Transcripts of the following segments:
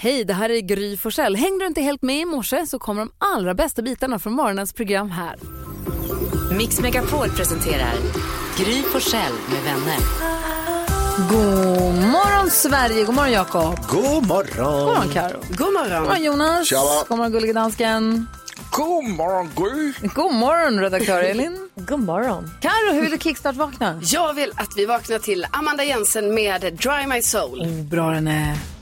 Hej, det här är Gry Forssell. Hängde du inte helt med i morse så kommer de allra bästa bitarna från morgonens program här. Mix Megapol presenterar Gry Forssell med vänner. God morgon Sverige, god morgon Jakob. God morgon. God morgon Karo. God morgon. God morgon Jonas. Tjaba. God morgon gullige dansken. God morgon, Gry. God morgon redaktör Elin. God morgon. Karo, hur vill du kickstart-vakna? Jag vill att vi vaknar till Amanda Jensen med Dry My Soul. Oh, bra den är.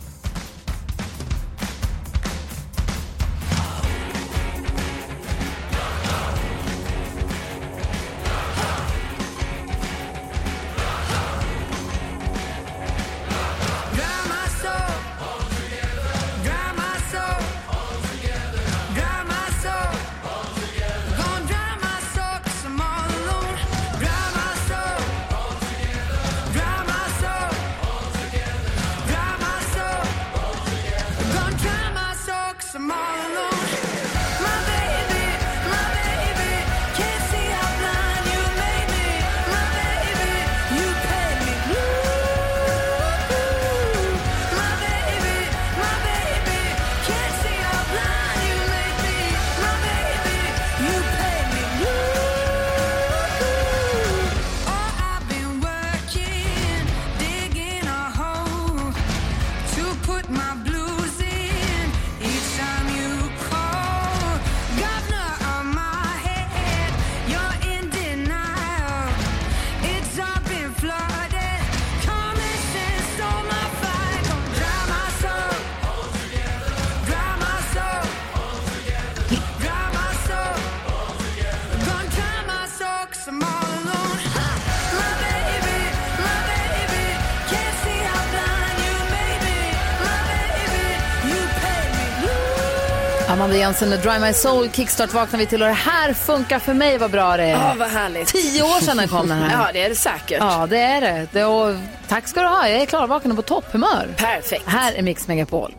Jensen och Dry My Soul Kickstart vaknar vi till och det här funkar för mig vad bra det är. Ja, vad härligt. Tio år sedan den kom den här. Ja, det är det säkert. Ja, det är det. det och, tack ska du ha. Jag är klarvaken och på topphumör. Perfekt. Här är Mix Megapol.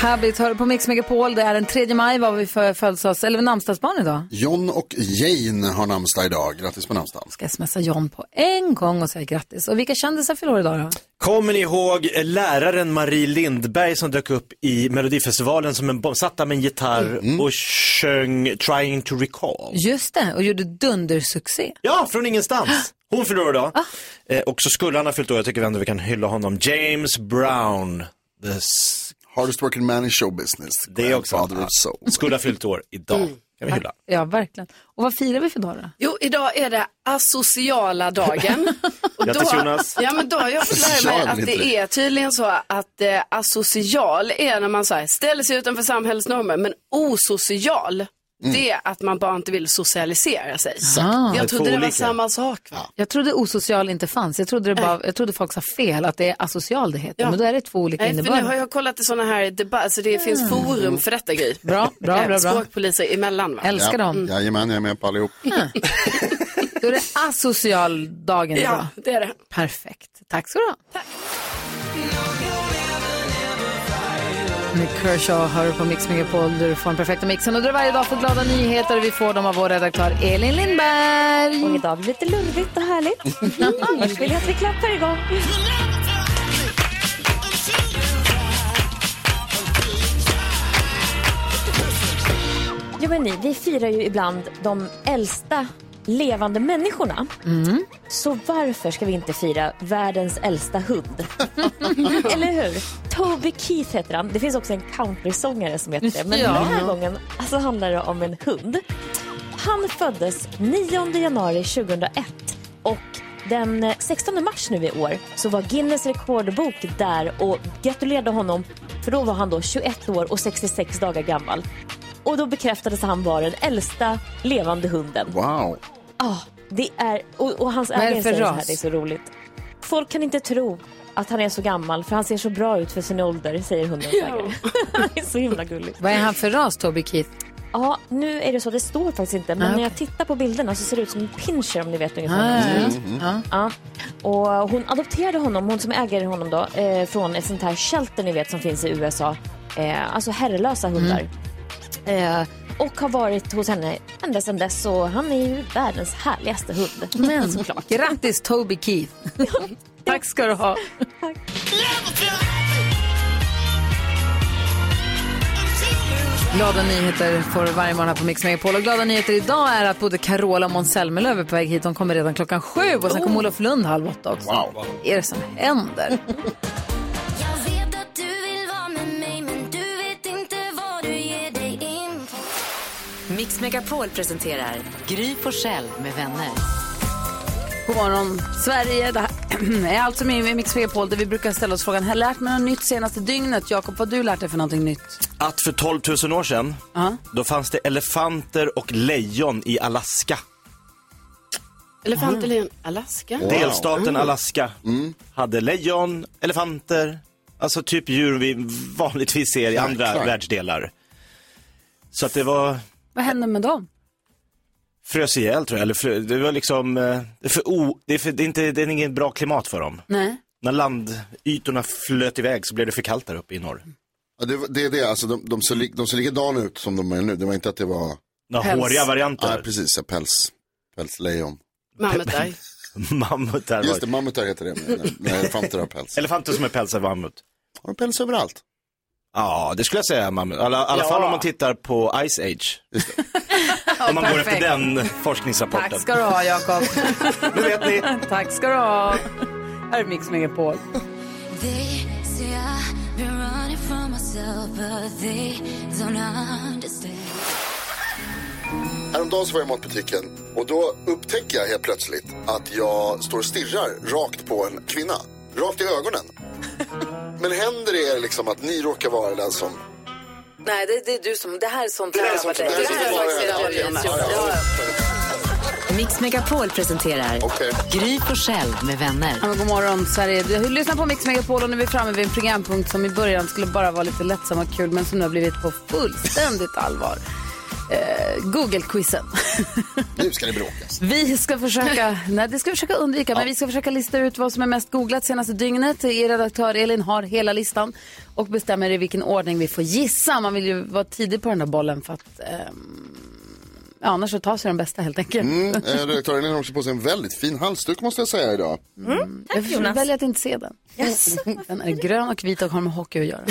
Habit hör på Mix Megapol. Det är den 3 maj. Vad har vi för födelsedags eller namnsdagsbarn idag? John och Jane har namnsdag idag. Grattis på namnsdagen. Ska smsa John på en gång och säga grattis. Och vilka kändisar fyller år idag då? Kommer ni ihåg läraren Marie Lindberg som dök upp i Melodifestivalen som en bomb, satt där med en gitarr och sjöng Trying to recall? Just det, och gjorde dundersuccé. Ja, från ingenstans. Hon fyller år idag. Eh, och så skulle han ha fyllt år, jag tycker ändå vi kan hylla honom. James Brown. The Hardest working man in show business. Det är också. Skulle ha fyllt år idag. Kan vi hylla. Ja, verkligen. Och vad firar vi för dag då? Jo, idag är det asociala dagen. Och Grattis, Jonas. Ja, men då har jag fått lära mig att det är tydligen så att eh, asocial är när man så här, ställer sig utanför samhällets normer, men osocial, det är att man bara inte vill socialisera sig. Ah. Jag trodde det var olika. samma sak. Va? Jag trodde osocial inte fanns. Jag trodde, det bara, jag trodde folk sa fel, att det är asocial det heter. Ja. Men då är det två olika Nej, för nu innebörder. har jag kollat i sådana här debatter, alltså det finns forum för detta grej. Bra, bra, bra, bra. Språkpoliser emellan va? Älskar dem. Jajamän, jag är med på allihop. Då är det asocial dagen idag. Ja, det är det. Perfekt. Tack ska du ha. Nick Kershaw hör på Mix Megapol där du får den perfekta mixen och där varje dag får glada nyheter och vi får dem av vår redaktör Elin Lindberg. Och idag lite lurvigt och härligt. Annars vill jag att vi klappar igång. Jo men ni, vi firar ju ibland de äldsta levande människorna. Så varför ska vi inte fira världens äldsta hund? Eller hur? Toby Keith heter han. Det finns också en countrysångare som heter det. Men Ja. den här gången alltså, handlar det om en hund. Han föddes 9 januari 2001 och den eh, 16 mars nu i år så var Guinness rekordbok där och gratulerade honom för då var han då 21 år och 66 dagar gammal. Och då bekräftades han vara den äldsta levande hunden. Wow. Ah, det är, och, och hans ägare för säger så här, ras? det är så roligt. Folk kan inte tro att han är så gammal för han ser så bra ut för sin ålder, säger hundens ägare. det är så himla gulligt. Vad är han för ras, Toby Keith? Ja, nu är det så, det står faktiskt inte, men Ah, när okej. jag tittar på bilderna så ser det ut som en pinscher om ni vet ungefär. hur Ah, det ser ut. ja. Ja. Och hon adopterade honom, hon som äger honom då, eh, från ett sånt här shelter ni vet som finns i USA. Eh, alltså herrelösa hundar. Eh, och har varit hos henne ända sedan dess och han är ju världens härligaste hund. Men såklart. Grattis Toby Keith. Tack ska du ha. Glada nyheter får du varje morgon här på Mix Megapol. Och glada nyheter idag är att både Carola och Måns Zelmerlöw är på väg hit. De kommer redan klockan sju och sen kommer Olof Lund halv åtta också. Wow. Vad är det som händer? Mix Megapol presenterar Gry Forssell med vänner. God morgon, Sverige. Det här är alltså med i Mix Megapol där vi brukar ställa oss frågan, har jag lärt mig något nytt senaste dygnet? Jakob, vad har du lärt dig för någonting nytt? Att för 12 000 år sedan, Ja. då fanns det elefanter och lejon i Alaska. Elefant eller Alaska? Delstaten Alaska hade lejon, elefanter, alltså typ djur vi vanligtvis ser i andra Jäklar. världsdelar. Så att det var, Vad hände med dem? frös ihjäl tror jag, eller frö, det var liksom, eh, det är, för o, det är, för, det är inte, det är inget bra klimat för dem. Nej. När landytorna flöt iväg så blev det för kallt där uppe i norr. Ja, det, det är det, alltså de, de, ser, lik- de ser likadana ut som de är nu. Det var inte att det var, Några Päls. håriga varianter. nej precis, så päls, pälslejon. Mammutar. Mammutar Just det, mammutar heter det, när, när elefanter har päls. Elefanter som är pälsade mammut. Har de päls överallt? Ja, det skulle jag säga. I alla, alla Ja. fall om man tittar på Ice Age. om man går efter den forskningsrapporten. Tack ska du ha, Jakob. Nu vet ni. Tack ska du ha. Här är Mix Megapol. Häromdagen så var jag i matbutiken och då upptäcker jag helt plötsligt att jag står och stirrar rakt på en kvinna. Rakt i ögonen. Men händer det er liksom att ni råkar vara den som... Nej, det, det är du som, det här är sånt Det här är sånt som- det här är som Ja. Mix Megapol presenterar Okej. Gry Forssell med vänner. Ja, god morgon Sverige. Du lyssnar på Mix Megapol och nu är vi framme vid en programpunkt som i början skulle bara vara lite lättsam och kul men som nu har blivit på fullständigt allvar. Eh, Google-quizen. Nu ska det bråkas. Vi ska försöka, nej det ska vi försöka undvika, men vi ska försöka lista ut vad som är mest googlat senaste dygnet. Er redaktör Elin har hela listan och bestämmer i vilken ordning vi får gissa. Man vill ju vara tidig på den där bollen för att ehm, ja, annars så tar sig den bästa helt enkelt. Mm, eh, redaktören Elin har också på sig en väldigt fin halsduk måste jag säga idag. Jag Jonas. väljer att inte se den. Yes. Den är grön och vit och har med hockey att göra.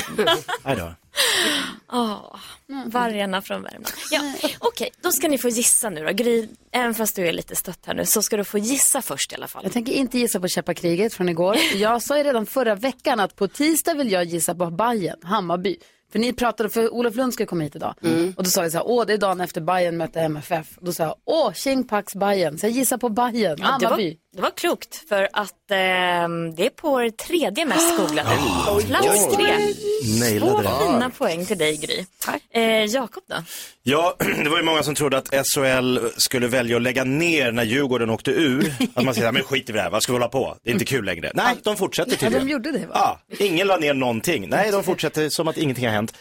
Nej då. Åh, vargarna från Värmland. Ja, Okej, då ska ni få gissa nu då. Gry, även fast du är lite stött här nu så ska du få gissa först i alla fall. Jag tänker inte gissa på Käppakriget från igår. Jag sa ju redan förra veckan att på tisdag vill jag gissa på Bayern, Hammarby. För ni pratade, för Olof Lund ska komma hit idag. Och då sa vi så här, åh det är dagen efter Bayern mötte MFF. Och då sa jag, åh Tjing Pax Bayern. Så jag gissar på Bayern, Ja, det, var. Det var klokt för att ehm, det är på det tredje mest googlade. Plats tre. Två fina poäng till dig Gry. Tack. Eh, Jakob då? Ja, det var ju många som trodde att SHL skulle välja att lägga ner när Djurgården åkte ur. Att man säger, men skit i det här, vad ska vi hålla på? Det är inte kul längre. Nej, de fortsätter Ja, tydligen. de gjorde det va? Ja, ingen la ner någonting. Nej, de fortsätter som att ingenting har hänt.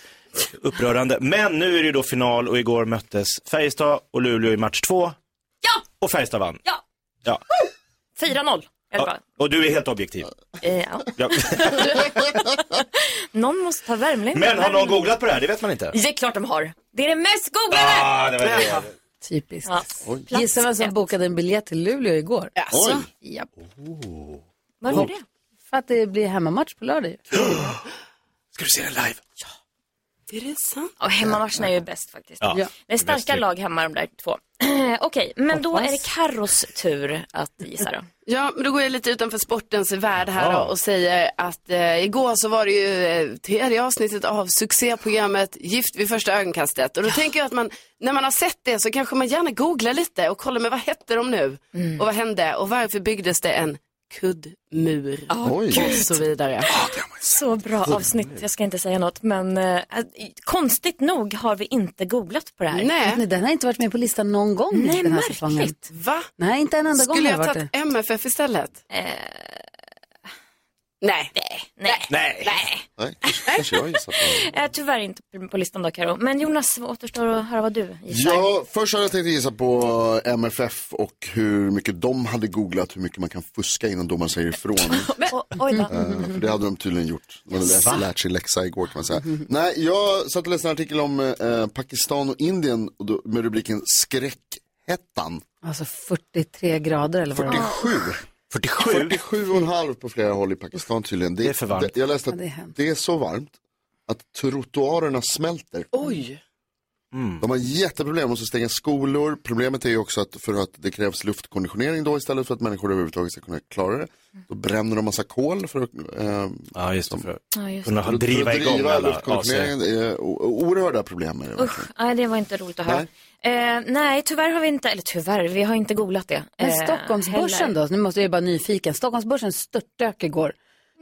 Upprörande. Men nu är det ju då final och igår möttes Färjestad och Luleå i match två. Ja! Och Färjestad vann. Ja! Ja. 4-0. Eller ja. vad? Och du är helt objektiv. Eh, ja. Ja. Någon måste ta värmlänning. Men har någon googlat på det här? Det vet man inte. Det är klart de har. Det är det mest googlade! Ah, det var det. Typiskt. Ja. Gissa vem som ett. bokade en biljett till Luleå igår? Oj, Japp. Varför det? För att det blir hemmamatch på lördag ju. Ska du se den live? Är det sant? Och hemmamatcherna är ju bäst faktiskt. Ja. Det är starka Bäst lag hemma de där två. Okej, men då är det Carros tur att gissa då. Ja, men då går jag lite utanför sportens värld här då och säger att eh, igår så var det ju eh, tredje avsnittet av succéprogrammet Gift vid första ögonkastet. Och då tänker jag att man, när man har sett det så kanske man gärna googlar lite och kollar med vad hette de nu? Och vad hände? Och varför byggdes det en kuddmur? oj. Och så vidare. Så bra avsnitt, jag ska inte säga något. Men eh, konstigt nog har vi inte googlat på det här. Nej, Nej, den har inte varit med på listan någon gång Nej, den här märkligt. säsongen. va? Nej, inte en enda gång Skulle har jag varit tagit det. MFF istället? Nej. Nej. Nej. Nej, kanske, kanske jag på. Eh, tyvärr inte på listan då Karo. Men Jonas, vad återstår att höra vad du gissar. Ja, först hade jag tänkt gissa på MFF och hur mycket de hade googlat hur mycket man kan fuska innan domaren säger ifrån. O- oj då. Eh, För det hade de tydligen gjort. De hade läst, lärt sig läxa igår kan man säga. Nej, jag satt och läste en artikel om eh, Pakistan och Indien och då, med rubriken Skräckhettan. Alltså 43 grader eller vad det var. 47. 47? 47,5 på flera håll i Pakistan tydligen. Det är för varmt. jag läste att Ja, det är det är så varmt att trottoarerna smälter. Oj. De har jätteproblem att stänga skolor. Problemet är ju också att för att det krävs luftkonditionering då istället för att människor överhuvudtaget ska kunna klara det. Då bränner de massa kol för att eh, Ja, just det. För att Ja, just kunna det. att driva igång alla luftkonditioneringen. Det är oerhörda problem med det. Usch, nej, det var inte roligt att höra. Eh, nej, tyvärr har vi inte, eller tyvärr, vi har inte googlat det. Men eh, Stockholmsbörsen heller. då? Nu måste jag bara nyfiken. Stockholmsbörsen störtdök igår.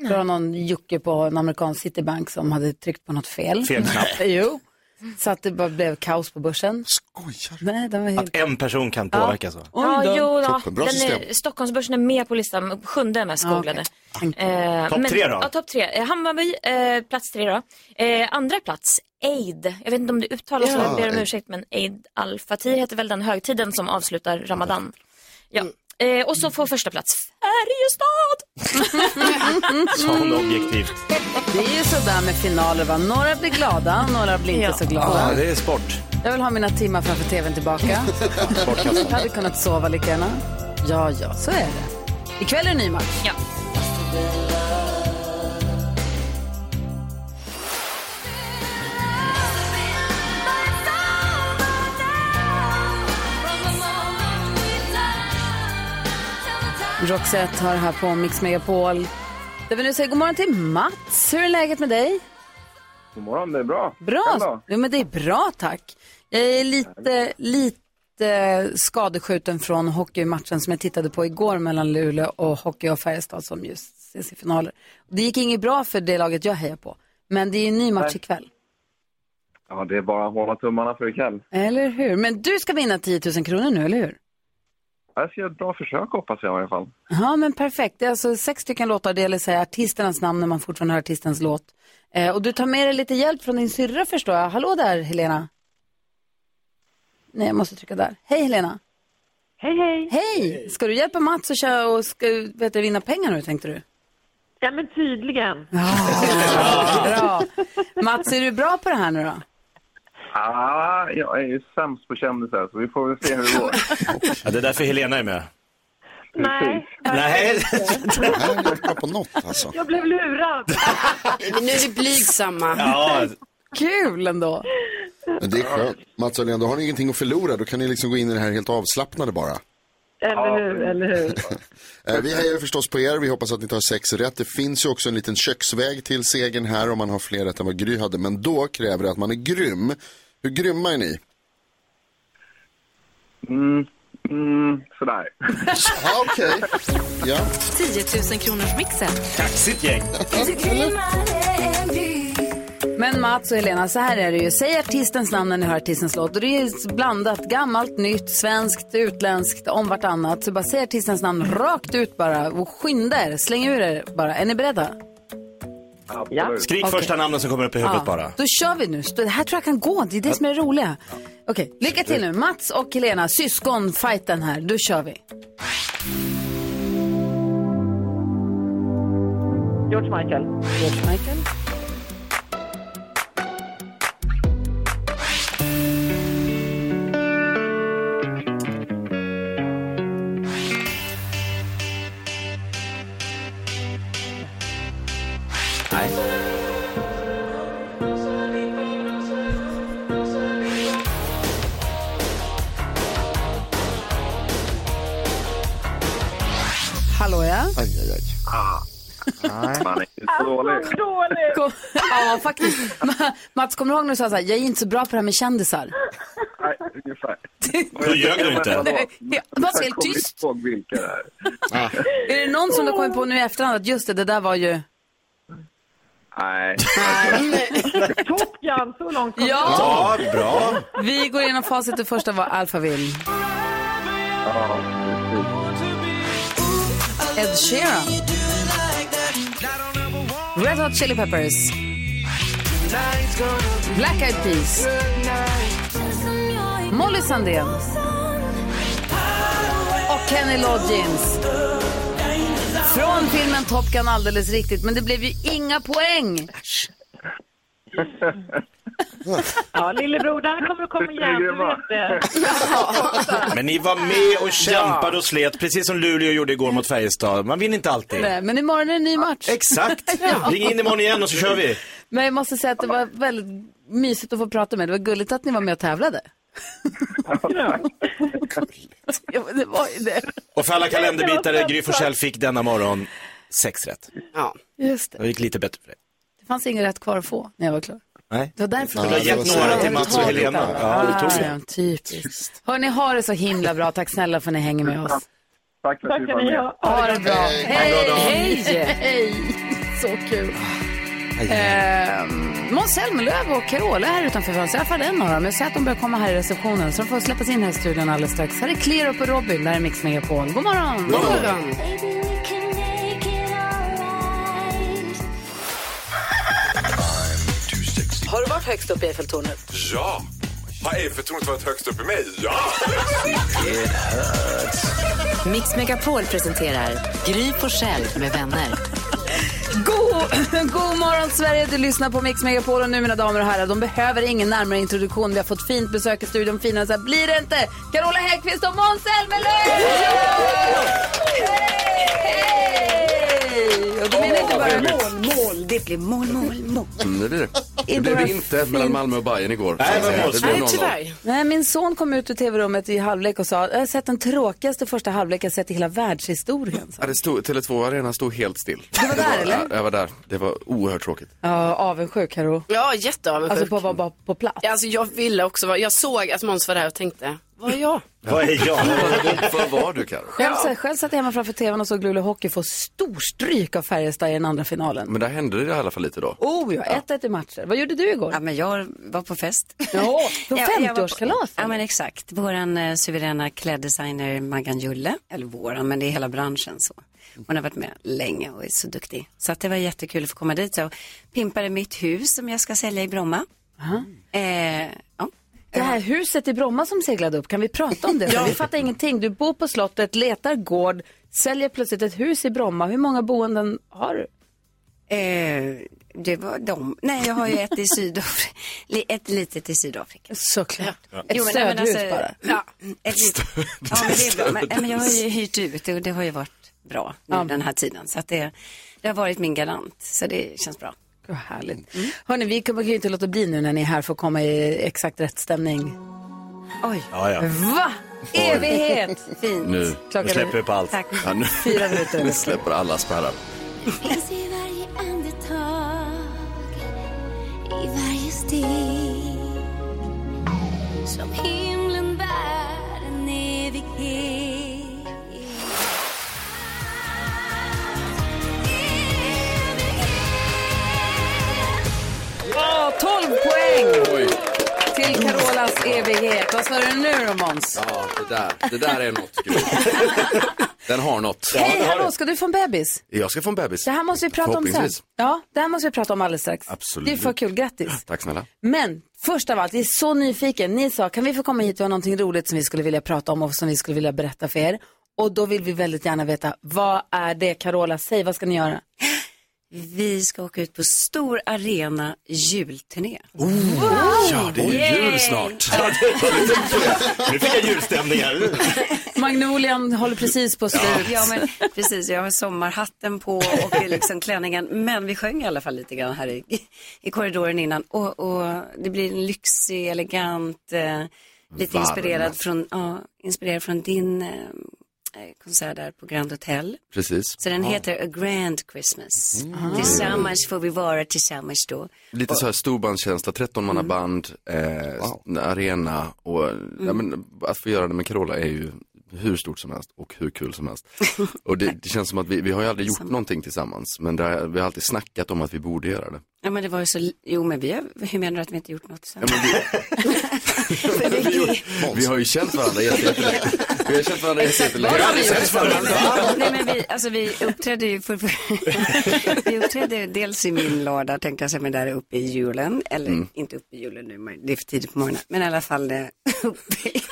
Det var någon jucke på en amerikansk Citibank som hade tryckt på något fel. Fel knapp. jo. Så att det bara blev kaos på börsen. Skojar du? Nej, den var helt... Att en person kan påverka så. Ja, jo, ja. Toppen, bra Den system. är, Stockholmsbörsen är med på listan, sjunde mest Ja, googlade. okej. Eh, Topp men- tre då? Ja, topp tre. Eh, Hammarby, eh, plats tre då. Eh, andra plats, Eid. Jag vet inte om det uttalas så, jag ber om ursäkt, men Eid al-Fatir heter väl den högtiden som avslutar Ramadan. Ja. Eh, och så får första plats Färjestad. Sa hon objektivt. Det är ju sådär med finaler va. Några blir glada, några blir inte Ja. så Ja, glada. det är sport. Jag vill ha mina timmar framför tvn tillbaka. Jag hade kunnat sova lika gärna. Ja, ja, så är det. Ikväll är det ny match. Ja. Roxette har här på Mix Megapol. Där vi nu säger god morgon till Mats. Hur är läget med dig? God morgon, det är bra. Bra. Jo, men det är bra, tack. Jag är lite, lite skadeskjuten från hockeymatchen som jag tittade på igår mellan Luleå och Hockey och Färjestad som just ses i finaler. Det gick inget bra för det laget jag hejar på. Men det är en ny match Nej. ikväll. Ja, det är bara att hålla tummarna för ikväll. Eller hur? Men du ska vinna 10 000 kronor nu, eller hur? Jag ska göra ett bra försök hoppas jag i alla fall. Ja, men perfekt. Det är alltså sex stycken låtar. Det gäller att säga artisternas namn när man fortfarande hör artistens låt. Eh, och du tar med dig lite hjälp från din syrra förstår jag. Hallå där, Helena. Nej, jag måste trycka där. Hej, Helena. Hej, hej. Hej! Ska du hjälpa Mats och, köra och ska, vet du, vinna pengar nu, tänkte du? Ja, men tydligen. Bra. Mats, är du bra på det här nu då? Ah, jag är ju sämst på kändisar så vi får väl se hur det går. Ja, det är därför Helena är med. Nej, Nej. Nej, jag är bra på något alltså. jag blev lurad. Men nu är vi blygsamma. Ja, Kul ändå. Men det är skönt. Mats och Helena, då har ni ingenting att förlora. Då kan ni liksom gå in i det här helt avslappnade bara. Eller hur, eller hur. Eh, Vi hejar ju förstås på er. Vi hoppas att ni tar sex rätt. Det finns ju också en liten köksväg till segern här om man har fler rätt än vad Gry hade. Men då kräver det att man är grym. Hur grymma är ni? Mm, mm, sådär. Ja, okej. Ja. 10 000 kronors mixen. kaxigt gäng. Men Mats och Helena, så här är det ju. Säg artistens namn när ni hör artistens låt. Och det är blandat, gammalt, nytt, svenskt, utländskt, om vartannat. Så bara säg artistens namn rakt ut bara och skynda er. Släng ur er bara. Är ni beredda? Absolut. Skrik Okej. första namnen som kommer upp i huvudet bara. Då kör vi nu. Det här tror jag kan gå. Det är det som är det roliga. Okej, lycka till nu. Mats och Helena, syskonfighten här. Då kör vi. George Michael. George Michael. Faktiskt. Ma- Mats, kommer du ihåg när du sa så här, jag är inte så bra på det här med kändisar? Nej, ungefär. Då ljög du inte. Jag Jag helt kommer tyst. inte ihåg vilka det är. Är det någon som du kommit på nu i efterhand att just det, det där var ju... Nej. Top Gun, så långt kom Ja, Ja, bra. vi går igenom facit. Det första var Alphaville. Ja. Ed Sheeran. Red Hot Chili Peppers. Black Eyed Peas. Molly Sandén. Och Kenny Loggins. Från filmen Top Gun alldeles riktigt, men det blev ju inga poäng. Ja, lillebror, där kommer du komma igen. Du vet det. Men ni var med och kämpade och slet, precis som Luleå gjorde igår mot Färjestad. Man vinner inte alltid. Nej, men imorgon är det en ny match. Exakt. Ring in imorgon igen och så kör vi. Men jag måste säga att det var väldigt mysigt att få prata med. Det var gulligt att ni var med och tävlade. ja, men det var ju det. Och för alla kalenderbitare, Gry Forssell fick denna morgon sex rätt. Ja. Just det. Det gick lite bättre för dig. Det fanns inget rätt kvar att få när jag var klar. Nej. Det var därför. Du har gett några till Mats och Helena. Ja, tog Ja, det. typiskt. Hörni, ha det så himla bra. Tack snälla för att ni hänger med oss. Tack för att du var med. ha. Ha det bra. Hej. Hej, hej. Så kul. Eh, Måns Zelmerlöw och Carola är här utanför fönstret. I alla fall en av dem. Jag ser att de börjar komma här i receptionen. Så de får släppas in här i studion alldeles strax. Här är Clear Up och Robin. Det här är Mix Megapol. God morgon. God morgon. Har du varit högst upp i Eiffeltornet? Ja! Har Eiffeltornet varit högst upp i mig? Ja! Mix Megapol presenterar Gry Forssell med vänner. God, god morgon Sverige, du lyssnar på Mix Megapol och nu mina damer och herrar, de behöver ingen närmare introduktion. Vi har fått fint besök i studion, finare så här blir det inte. Carola Häggkvist och Måns Zelmerlöw! Hej! Bara Mål, mål, det blir mål, mål, mål. Mm, det blir det. Det Inte blev det inte mellan. Malmö och Bayern igår. Nej, måste- blev Nej, 0-0. tyvärr. Nej, min son kom ut ur tv-rummet i halvlek och sa jag har sett den tråkigaste första halvlek jag sett i hela världshistorien. Ja, det stod, Tele2 Arena stod helt still. Du var där, eller? Ja, jag var där. Det var oerhört tråkigt. Ja, avundsjuk Karo. Ja, jätteavundsjuk. Alltså på att vara bara på plats. Ja, Alltså, jag ville också vara, jag såg att Måns var där och tänkte, vad är jag? Vad är jag? Vad var du Karo? Själv, själv satt jag hemma framför tvn och såg Luleå Hockey få storstryk av Färjestad i den andra finalen. Men där hände det i alla fall lite då. Oh ja, 1-1 i matcher. Vad gjorde du igår? Ja, men jag var på fest. Ja, på Ja, jag var på- 50-årskalas. Ja, men exakt. Våran eh, suveräna kläddesigner Maggan Julle, eller våran, men det är hela branschen så. Hon har varit med länge och är så duktig. Så att det var jättekul att få komma dit och pimpade mitt hus som jag ska sälja i Bromma. Eh, ja. Det här huset i Bromma som seglade upp, kan vi prata om det? För Vi fattar ingenting. Du bor på slottet, letar gård, säljer plötsligt ett hus i Bromma. Hur många boenden har du? Eh, det var de. Nej, jag har ju ett i Sydafrika. Ett litet i Sydafrika. Såklart. Ett Jo, men- stödhus alltså, bara. Ja, ett litet. ja, men det är bra. Men, men jag har ju hyrt ut och det har ju varit bra nu den här tiden. Så att det, det har varit min garant. Så det känns bra. Vad härligt. Hörni, vi kommer ju inte låta bli nu när ni är här för att komma i exakt rätt stämning. Oj, Ja, ja. Va? Evighet! fint. Nu, Nu släpper vi är på allt. Tack. ja, nu, fyra minuter. nu släpper alla spärrar. Finns i varje andetag I varje steg Som 12 poäng Oj, till Carolas evighet. Vad svarar du nu då Måns? ja, det där, det där är något. Gud. Den har något. Hej, hallå, ska du få en bebis? Jag ska få en bebis. Det här måste vi prata om sen. Förhoppningsvis. Ja, det här måste vi prata om alldeles strax. Absolut. Det är för kul, grattis. Tack snälla. Men först av allt, jag är så nyfiken. Ni sa, kan vi få komma hit och ha någonting roligt som vi skulle vilja prata om och som vi skulle vilja berätta för er? Och då vill vi väldigt gärna veta, vad är det Carola? Säg, vad ska ni göra? Vi ska åka ut på stor arena julturné. Ja, det är ju jul snart. Nu fick jag julstämningar. Magnolian håller precis på att slå ut. Ja, men precis. Jag har sommarhatten på och liksom klänningen. Men vi sjöng i alla fall lite grann här i, i korridoren innan. Och, och det blir en lyxig, elegant, eh, lite Varm. inspirerad från, ja, inspirerad från din eh, konsert där på Grand Hotel. Precis. Så den heter A Grand Christmas. Tillsammans får vi vara tillsammans då. Lite så här storbandskänsla, 13 manna band, eh, arena och ja, men, att få göra det med Carola är ju hur stort som helst och hur kul som helst. Och det, det känns som att vi, vi har ju aldrig gjort någonting tillsammans men det, har- vi har alltid snackat om att vi borde göra det. Ja men det var ju så, jo men vi har, hur menar du att vi inte gjort något sen? Ja, men vi, vi, vi har ju känt varandra jätte- jättelänge. Vi har känt varandra jättelänge. Nej, men vi, alltså, vi uppträdde ju för, vi uppträdde dels i min låda, tänkte jag säga, men där uppe i julen. Eller Mm. inte uppe i julen nu, men det är för tidigt på morgonen. Men i alla fall eh, uppe i...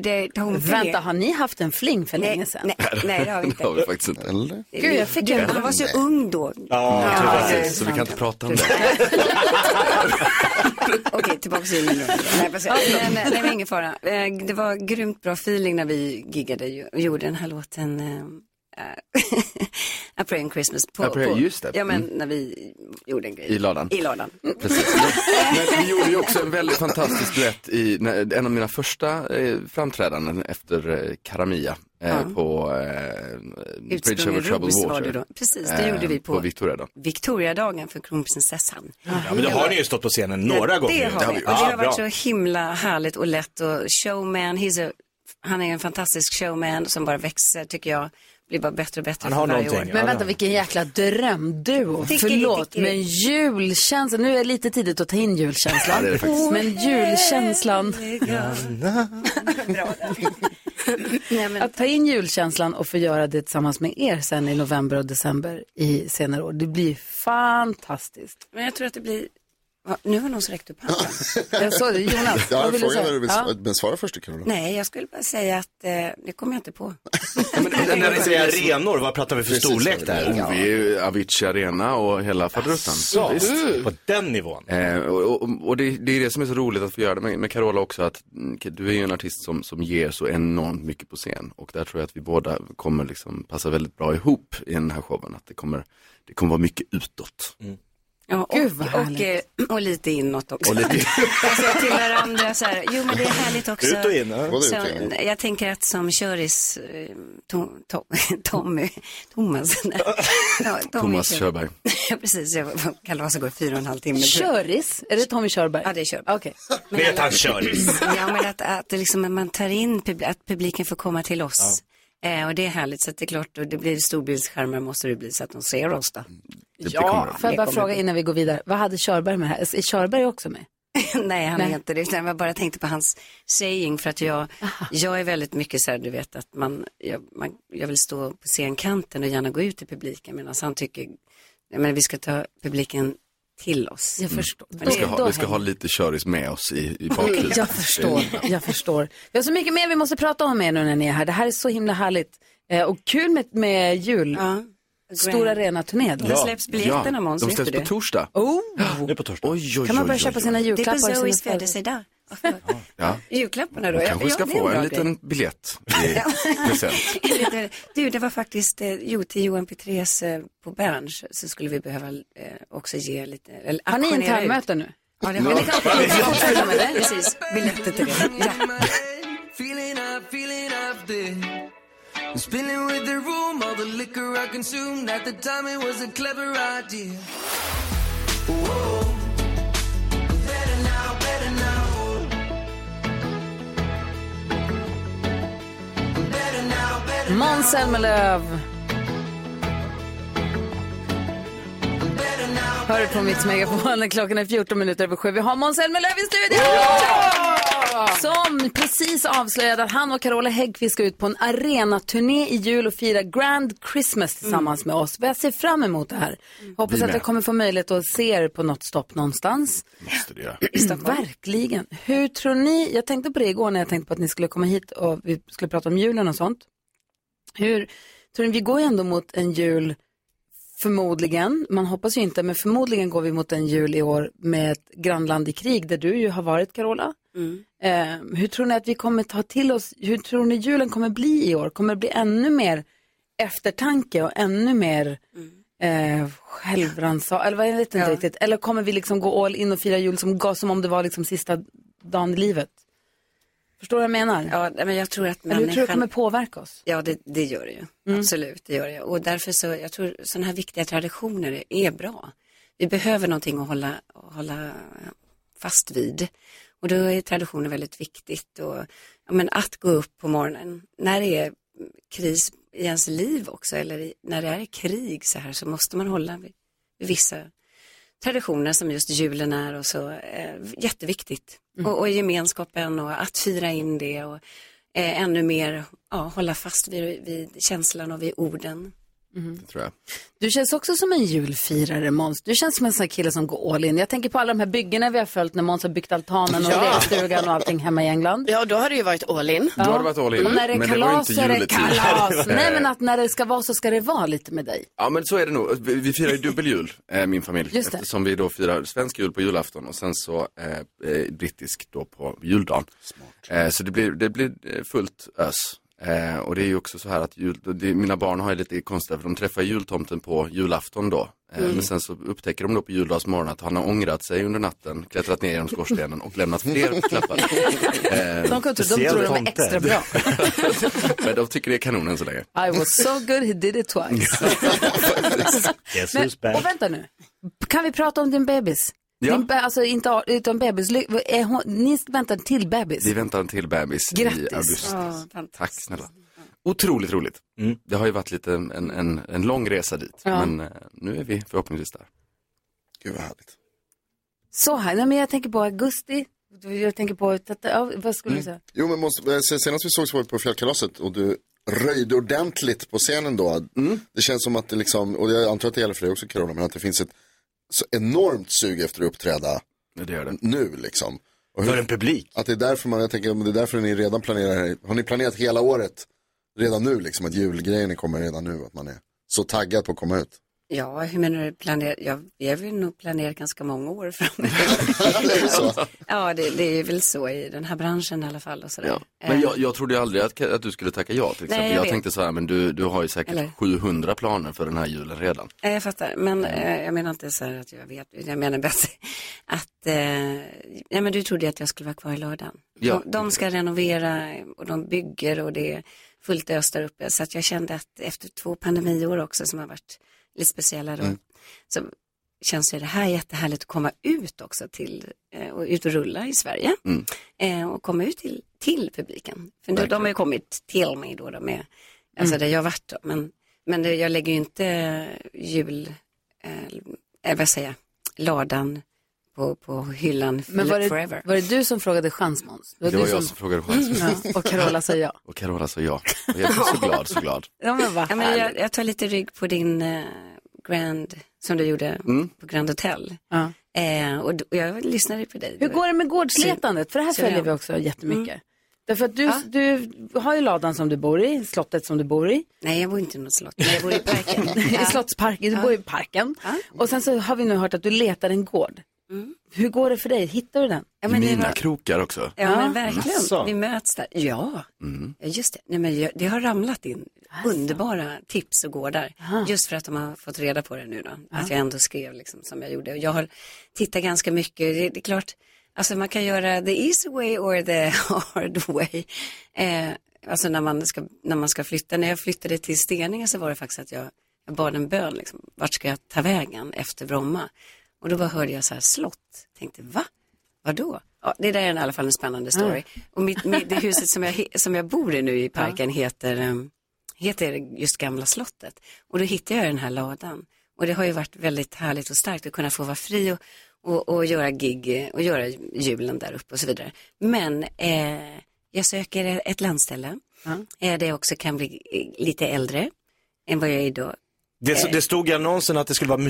Det, de, Vänta, har ni haft en fling för Nej, länge sedan? nej, nej, det har vi inte. Det har vi faktiskt inte. Eller? Gud, jag fick en- Han var så ung då. Ja, Ja, precis. Så vi kan inte prata om det. Okej, tillbaka till julen då. Nej, nej, nej, nej, ingen fara. Eh, Det var grymt bra feeling när vi giggade ju- och gjorde den här låten eh, eh, A Prayer in Christmas. På, A Prayer, på, just det. Ja, men Mm. när vi gjorde en grej. I ladan. I ladan. Precis. Men vi gjorde ju också en väldigt fantastisk duett i när, en av mina första eh, framträdanden efter eh, Karamia eh, Ja. på eh, Bridge over Troubled Water. det då. Precis, det gjorde vi på- På Victoria då. Victoriadagen för kronprinsessan. Ja, men då har ni ju stått på scenen några ja, gånger. Det har vi. Och det har varit så himla härligt och lätt och showman, he's a, han är en fantastisk showman som bara växer tycker jag. Blir bara bättre och bättre Han för har varje någonting, år. Men vänta, vilken jäkla drömduo. Förlåt, du? men julkänslan. Nu är det lite tidigt att ta in julkänslan. Ja, det är det faktiskt. men julkänslan. Att ta in julkänslan och få göra det tillsammans med er sen i november och december i senare år. Det blir fantastiskt. Men jag tror att det blir, Va, nu har någon som räckt upp handen. Jag såg det, Jonas. Ja, vad vill du säga? du Ja. men svara först jag. Nej, jag skulle bara säga att eh, det kommer jag inte på. Men när ni säger arenor, vad pratar vi för Precis, storlek där? Oh, vi är ju Avicii Arena och hela faderuttan. Så, på den nivån. Eh, och och, och det, det är det som är så roligt att få göra det med, med Carola också, att mm, du är ju en artist som, som ger så enormt mycket på scen. Och där tror jag att vi båda kommer liksom passa väldigt bra ihop i den här showen. Att det kommer, det kommer vara mycket utåt. Ja, och, Gud, vad och, härligt. eh, och lite inåt också. Och lite, alltså, jag tillhör andra så här, jo men det är härligt också. Ut och in, ja. Så, och jag tänker att som köris, eh, Tom, Tom, Tommy, Thomas, nej. ja, Tommy Thomas kör- Körberg. Ja precis, jag, kalaset går fyra och en halv timme. Köris? Är det Tommy Körberg? Ja, det är Körberg. Okej. Vet han köris? Ja, men att, att, det liksom, att man tar in, pub- att publiken får komma till oss. Eh, och det är härligt, så att det är klart, och det blir storbildsskärmar måste det bli så att de ser oss då. Det, Ja, får jag bara fråga innan vi går vidare. Vad hade Körberg med här? Är Körberg också med? Nej, han Nej. är inte det. Utan jag bara tänkte på hans saying för att jag, jag är väldigt mycket så här, du vet att man jag, man, jag vill stå på scenkanten och gärna gå ut i publiken medan han tycker, jag menar, vi ska ta publiken till oss. Jag förstår. Vi ska, ha, vi ska ha lite köris med oss i, i bakhuvudet. Jag förstår, jag förstår. Vi har så mycket mer vi måste prata om er nu när ni är här. Det här är så himla härligt. Eh, och kul med, med jul. Ja. Stora arena-turnén. När släpps biljetterna Måns? de släpps på det? torsdag. Oh! Nu på torsdag. Oj, oj, Kan man oj, börja oj, köpa oj. sina Det är julklappar? på Zoes är födelsedag. Ja. Julklapparna då? Du Ja, kanske ska ja, få en grej. liten biljett i present. Du, det var faktiskt, eh, jo, till Johan Petrés eh, på Berns så skulle vi behöva eh, också ge lite, eller Har ni internmöte nu? Ja, det har vi. Precis, biljetter till det. Ja. Feeling up, feeling up there. I'm spinning with the room, all the liquor I consumed. At the time, it was a clever idea. Whoa. Måns Zelmerlöw. Hör du på Mix Megapol, klockan är 14 minuter över sju. Vi har Måns Zelmerlöw i studion! Som precis avslöjade att han och Carola Häggkvist ska ut på en arenaturné i jul och fira Grand Christmas tillsammans med oss. Jag ser fram emot det här. Hoppas Vi att med. jag kommer få möjlighet att se er på något stopp någonstans. Måste det göra. Verkligen. Hur tror ni, jag tänkte på det igår när jag tänkte på att ni skulle komma hit och vi skulle prata om julen och sånt. Hur, tror ni, vi går ju ändå mot en jul, förmodligen, man hoppas ju inte, men förmodligen går vi mot en jul i år med ett grannland i krig där du ju har varit Carola. Eh, hur tror ni att vi kommer ta till oss, hur tror ni julen kommer bli i år? Kommer det bli ännu mer eftertanke och ännu mer eh, självrannsakan, eller vad jag vet inte riktigt. Eller kommer vi liksom gå all in och fira jul som, som om det var liksom sista dagen i livet? Förstår du vad jag menar? Ja, men jag tror att hur tror du det människan... kommer påverka oss? Ja, det, det gör det ju. Absolut, det gör det. Och därför så, jag tror sådana här viktiga traditioner är bra. Vi behöver någonting att hålla, hålla fast vid. Och då är traditioner väldigt viktigt. Och, ja, men att gå upp på morgonen när det är kris i ens liv också, eller i, när det är krig så här, så måste man hålla vid, vid vissa traditioner som just julen är och så. Eh, jätteviktigt. Och, och gemenskapen och att fira in det. Och, eh, ännu mer ja, hålla fast vid, vid känslan och vid orden. Det tror jag. Du känns också som en julfirare Måns. Du känns som en sån här kille som går all in. Jag tänker på alla de här byggena vi har följt när Måns har byggt altanen och Ja. lekstugan och allting hemma i England. Ja, då har det ju varit all in. Då har det varit all in. Och när det är kalas inte så är det kalas. Nej men att när det ska vara så ska det vara lite med dig. Ja men så är det nog. Vi, firar ju dubbeljul, eh, min familj. Just det. Eftersom vi då firar svensk jul på julafton och sen så eh, eh, brittisk då på juldagen. Eh, så det blir, det blir eh, fullt ös. Eh, och det är ju också så här att jul, det, mina barn har ju lite konstigt, för de träffar jultomten på julafton då. Eh, Mm. Men sen så upptäcker de då på juldagsmorgon att han har ångrat sig under natten, klättrat ner genom skorstenen och lämnat fler klappar. Eh, De, de tror de är extra bra. men de tycker det är kanon än så länge. I was so good he did it twice. Men, och vänta nu. Kan vi prata om din bebis? Ja. Din, alltså inte utan bebis. Är hon, ni väntar till bebis? Vi väntar en till bebis Grattis. i augusti. Ja, Tack snälla. Otroligt roligt. Det har ju varit lite en, en, en lång resa dit. Ja. Men eh, nu är vi förhoppningsvis där. Gud vad härligt. Så här, nej men jag tänker på augusti. Jag tänker på, vad skulle du säga? Jo, men måste, eh, senast vi såg så var vi på fjällkalaset och du röjde ordentligt på scenen då. Det känns som att det liksom, och jag antar att det gäller för dig också Carola, men att det finns ett så enormt sug efter att uppträda det det. nu liksom. Och För en publik. Att det är därför man, jag tänker, det är därför ni redan planerar, har ni planerat hela året redan nu liksom, att julgrejen kommer redan nu, att man är så taggad på att komma ut? Ja, hur menar du planera? Ja, vi har väl nog planerat ganska många år framöver. ja, det, det är väl så i den här branschen i alla fall. Och sådär. Men jag, jag trodde aldrig att, att du skulle tacka ja till exempel. Nej, jag jag tänkte så här, men du, du har ju säkert Eller? 700 planer för den här julen redan. Ja, jag fattar, men eh, jag menar inte så här att jag vet, jag menar bättre att, eh, ja men du trodde att jag skulle vara kvar i lördagen. Ja. De, de ska renovera och de bygger och det är fullt ös där uppe. Så att jag kände att efter två pandemiår också som har varit lite speciella då, Mm. så känns ju det här jättehärligt att komma ut också till, eh, och ut och rulla i Sverige. Mm. Eh, och komma ut till, till publiken. För Verkligen. de har ju kommit till mig då, de är, alltså Mm. där jag varit då. Men, men jag lägger ju inte jul, eh, vad säger jag, ladan på, på hyllan Men var det, forever. var det du som frågade chans Måns? Det du var jag som frågade chans. Ja, och Carola sa ja. Och Carola sa ja. Och jag är så glad, så glad. Ja men vad Ja, men jag, jag tar lite rygg på din eh, Grand, som du gjorde Mm. på Grand Hotel. Ja. Eh, och, och jag lyssnade på dig. Hur går det med gårdsletandet? För det här Så- följer så- vi också jättemycket. Mm. Därför att du, du har ju ladan som du bor i, slottet som du bor i. Nej, jag bor inte i något slott, men jag bor i parken. I slottsparken, du bor i parken. Och sen så har vi nu hört att du letar en gård. Hur går det för dig? Hittar du den? Ja, Mina var- krokar också. Ja, men verkligen. Asså. Vi möts där. Ja, Mm. Ja, just det. Nej, men jag, det har ramlat in underbara tips och gårdar. Just för att de har fått reda på det nu då. Att jag ändå skrev liksom som jag gjorde. Och jag har tittat ganska mycket. Det, det är klart, alltså man kan göra the easy way or the hard way. Eh, alltså när man, ska, när man ska flytta. När jag flyttade till Steninge så var det faktiskt att jag, jag bad en bön. Liksom, vart ska jag ta vägen efter Bromma? Och då bara hörde jag så här slott. Tänkte, va? Vadå? Ja, det där är i alla fall en spännande story. Och mitt, mitt, det huset som jag, som jag bor i nu i parken heter, um, heter just Gamla slottet. Och då hittade jag den här ladan. Och det har ju varit väldigt härligt och starkt att kunna få vara fri och, och, och göra gig eh, och göra julen där uppe och så vidare. Men eh, jag söker ett landställe eh, där jag också kan bli eh, lite äldre än vad jag är idag. Det, det stod i annonsen att det skulle vara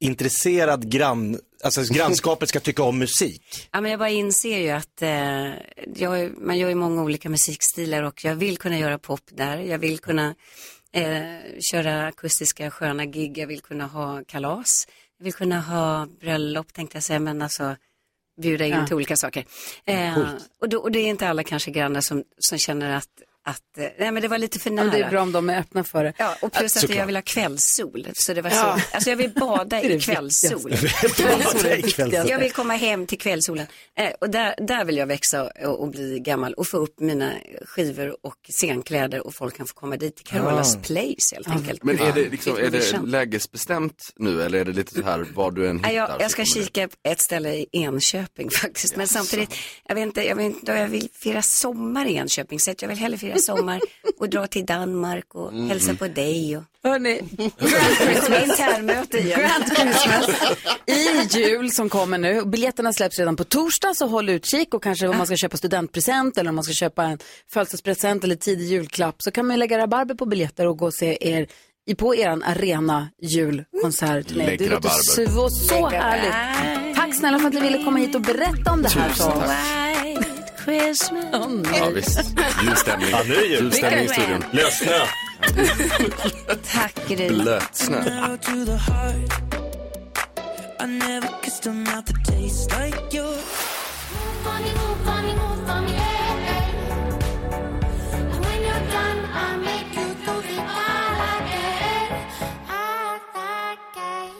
musikintresserad grann, alltså grannskapet ska tycka om musik. Ja, men jag bara inser ju att eh, jag, man gör ju många olika musikstilar och jag vill kunna göra pop där. Jag vill kunna eh, köra akustiska sköna gig. Jag vill kunna ha kalas. Jag vill kunna ha bröllop tänkte jag säga, men alltså bjuda in Ja. till olika saker. Eh, och, då, och det är inte alla kanske grannar som, som känner att, att eh, nej men det var lite för nära. Men det är bra om de är öppna för det. Ja, och plus att jag vill ha kvällssol. Så det var Ja. så, alltså jag vill bada Det det i kvällssol. det jag vill komma hem till kvällssolen. Eh, och där, där vill jag växa och, och bli gammal och få upp mina skivor och scenkläder och folk kan få komma dit till Carolas Ah. Place helt enkelt. Men är det, liksom, är det lägesbestämt nu eller är det lite så här vad du än hittar? Ja, jag, jag ska det? kika på ett ställe i Enköping faktiskt. Men samtidigt, jag vet inte, jag, vet inte, jag vill fira sommar i Enköping. Så att jag vill hellre fira i sommar och dra till Danmark och Mm. hälsa på dig. Och... Hörni, Internmöte igen. Grand Christmas i jul som kommer nu. Biljetterna släpps redan på torsdag så håll utkik och kanske om man ska köpa studentpresent eller om man ska köpa en födelsedagspresent eller tidig julklapp så kan man lägga rabarber på biljetter och gå och se er i på er arena julkonsertturné. Lägg Det låter så, så härligt. Tack snälla för att ni ville komma hit och berätta om det här för oss. Christmas. Ja visst, julstämning. Ja, nu är jul. Julstämning i studion. Lössnö. Tack Gry. Blötsnö.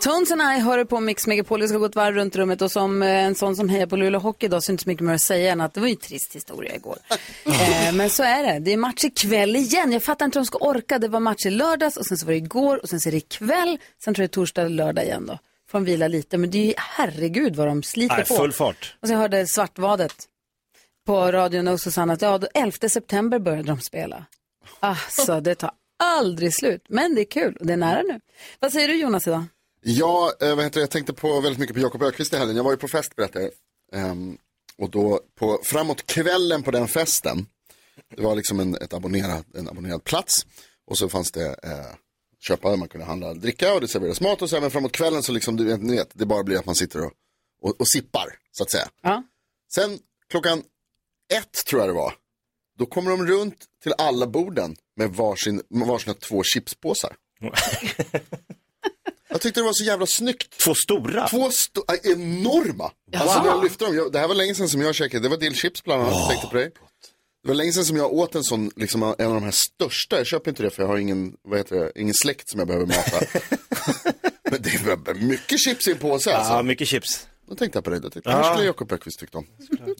Tones and I hör på Mix Megapol. Vi ska gå ett varv runt rummet och som eh, en sån som hejar på Luleå Hockey idag så är det inte så mycket mer att säga än att det var ju en trist historia igår. eh, men så är det. Det är match ikväll igen. Jag fattar inte hur de ska orka. Det var match i lördags och sen så var det igår och sen så är det ikväll. Sen tror jag det är torsdag eller lördag igen då. Får de vila lite. Men det är ju herregud vad de sliter Nej, på. full fart. Och så jag hörde Svartvadet på radion och Susanna att ja, då 11 september började de spela. Alltså, det tar aldrig slut. Men det är kul och det är nära nu. Vad säger du Jonas idag? Ja, eh, vad heter det? jag tänkte på väldigt mycket på Jakob Ökvist i helgen. Jag var ju på fest berättade jag. Ehm, och då på, framåt kvällen på den festen, det var liksom en, ett abonnerad, en abonnerad plats. Och så fanns det eh, köpa, man kunde handla dricka och det serverades mat. Och så även framåt kvällen så liksom, du vet, ni vet, det bara blir att man sitter och, och, och sippar, så att säga. Ja. Sen klockan ett tror jag det var, då kommer de runt till alla borden med varsin, med varsina två chipspåsar. Jag tyckte det var så jävla snyggt. Två stora? Två sto- äh, enorma. Alltså när jag lyfte dem, jag, det här var länge sedan som jag käkade, det var dillchips bland annat, jag tänkte på det. Det var länge sedan som jag åt en sån, liksom en av de här största, jag köper inte det för jag har ingen, vad heter det, ingen släkt som jag behöver mata. Men det var mycket chips i en påse alltså. Ja, mycket chips. Då tänkte jag på det, jag tänkte, Ja. det här skulle Jakob Öqvist tyckt om.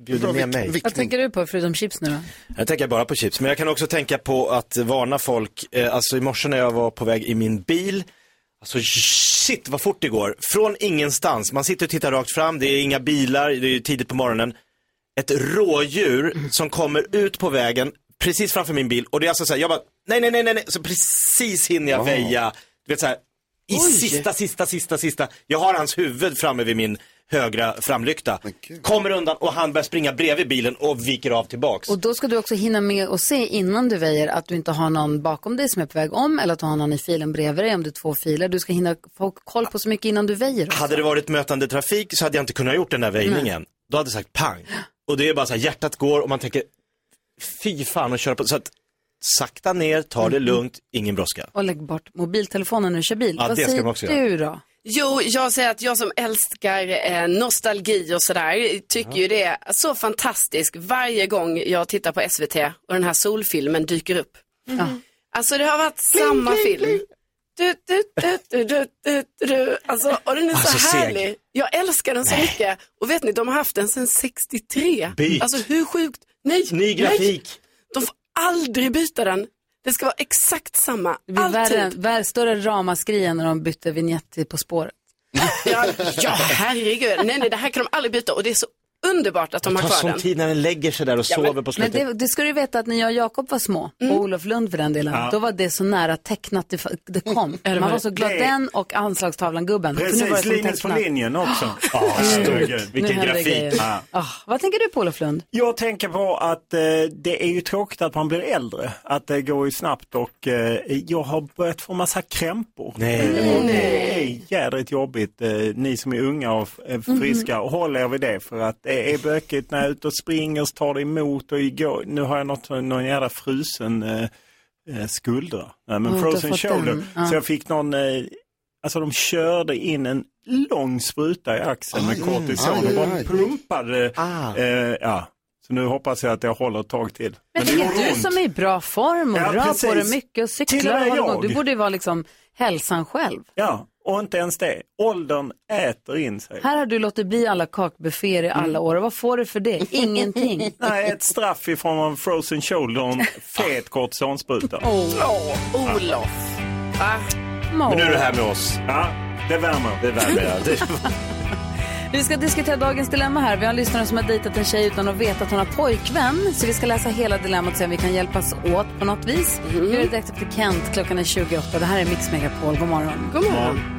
Bjuder med mig. Vad tänker du på förutom chips nu då? Jag tänker bara på chips, men jag kan också tänka på att varna folk. Eh, alltså i morse när jag var på väg i min bil, alltså shit vad fort det går. Från ingenstans, man sitter och tittar rakt fram, det är inga bilar, det är tidigt på morgonen. Ett rådjur som kommer ut på vägen precis framför min bil och det är alltså så här, jag bara, nej, nej, nej, nej, så precis hinner jag väja. Du vet så här, i sista, sista, sista, sista. Jag har hans huvud framme vid min högra framlykta. Kommer undan och han börjar springa bredvid bilen och viker av tillbaks. Och då ska du också hinna med att se innan du väjer att du inte har någon bakom dig som är på väg om eller att du har någon i filen bredvid dig om det är två filer. Du ska hinna få koll på så mycket innan du väjer. också. Hade det varit mötande trafik så hade jag inte kunnat gjort den där väjningen. Då hade jag sagt pang. Och det är bara så här, hjärtat går och man tänker, fy fan och köra på. Så att sakta ner, ta det lugnt, ingen brådska. Och lägg bort mobiltelefonen när du kör bil. Ja, Vad det ska säger man också du göra. då? Jo, jag säger att jag som älskar eh, nostalgi och sådär tycker ju det är så fantastiskt varje gång jag tittar på SVT och den här solfilmen dyker upp. Ja. Alltså det har varit samma film. Du, du, du, du, du, du, du. Alltså, och den är Alltså, så seg. härlig. Jag älskar den så mycket. Och vet ni, de har haft den sedan 63. Byt. Alltså hur sjukt? Nej, Ny nej. grafik. De får aldrig byta den. Det ska vara exakt samma. Det blir Alltid. värre, värre, större ramaskri när de bytte vignett till På spåret. Ja, ja, herregud. Nej, nej, det här kan de aldrig byta och det är så underbart att de Det har tar kvar sån den. tid när den lägger sig där och Ja, men- sover på Men slutet. det, det ska du veta att när jag och Jakob var små, och Olof Lund för den delen, Ja. då var det så nära tecknat det, det kom. Man var så glad, Det- den och anslagstavlan-gubben. Det Precis, Linus på linjen också. Ja, Herregud. Nu vilken grafik. Ah, vad tänker du på Olof Lund? Jag tänker på att eh, det är ju tråkigt att man blir äldre. Att det går ju snabbt och eh, jag har börjat få massa krämpor. Nej. Och det är jädrigt jobbigt. Eh, ni som är unga och eh, friska, håll er vid det. För att det är bökigt när jag är ute och springer så tar det emot. Och igår, nu har jag något, någon jävla frusen eh, eh, skuldra. Nej, men Oh, frozen shoulder. ja. Så jag fick någon, eh, alltså de körde in en lång spruta i axeln med Aj, kortison aj, och bara pumpade. Ah. Eh, ja. Så nu hoppas jag att jag håller ett tag till. Men det det är du ont. som är i bra form och Ja, rör på dig mycket och och cyklar. med och. Du borde ju vara liksom hälsan själv. Ja, och inte ens det. Åldern äter in sig. Här har du låtit bli alla kakbufféer i alla år och vad får du för det? Ingenting. Nej, ett straff i form av frozen shoulder och en fet kortisonspruta. Åh, Olof. Va? Men nu är du här med oss. Ja, det värmer. Det värmer. Det- Vi ska diskutera dagens dilemma här. Vi har en lyssnare som har dejtat en tjej utan att veta att hon har pojkvän. Så vi ska läsa hela dilemmat och se om vi kan hjälpas åt på något vis. Vi gör det direkt efter Kent. Klockan är 28. Det här är Mix Megapol. God morgon. God morgon.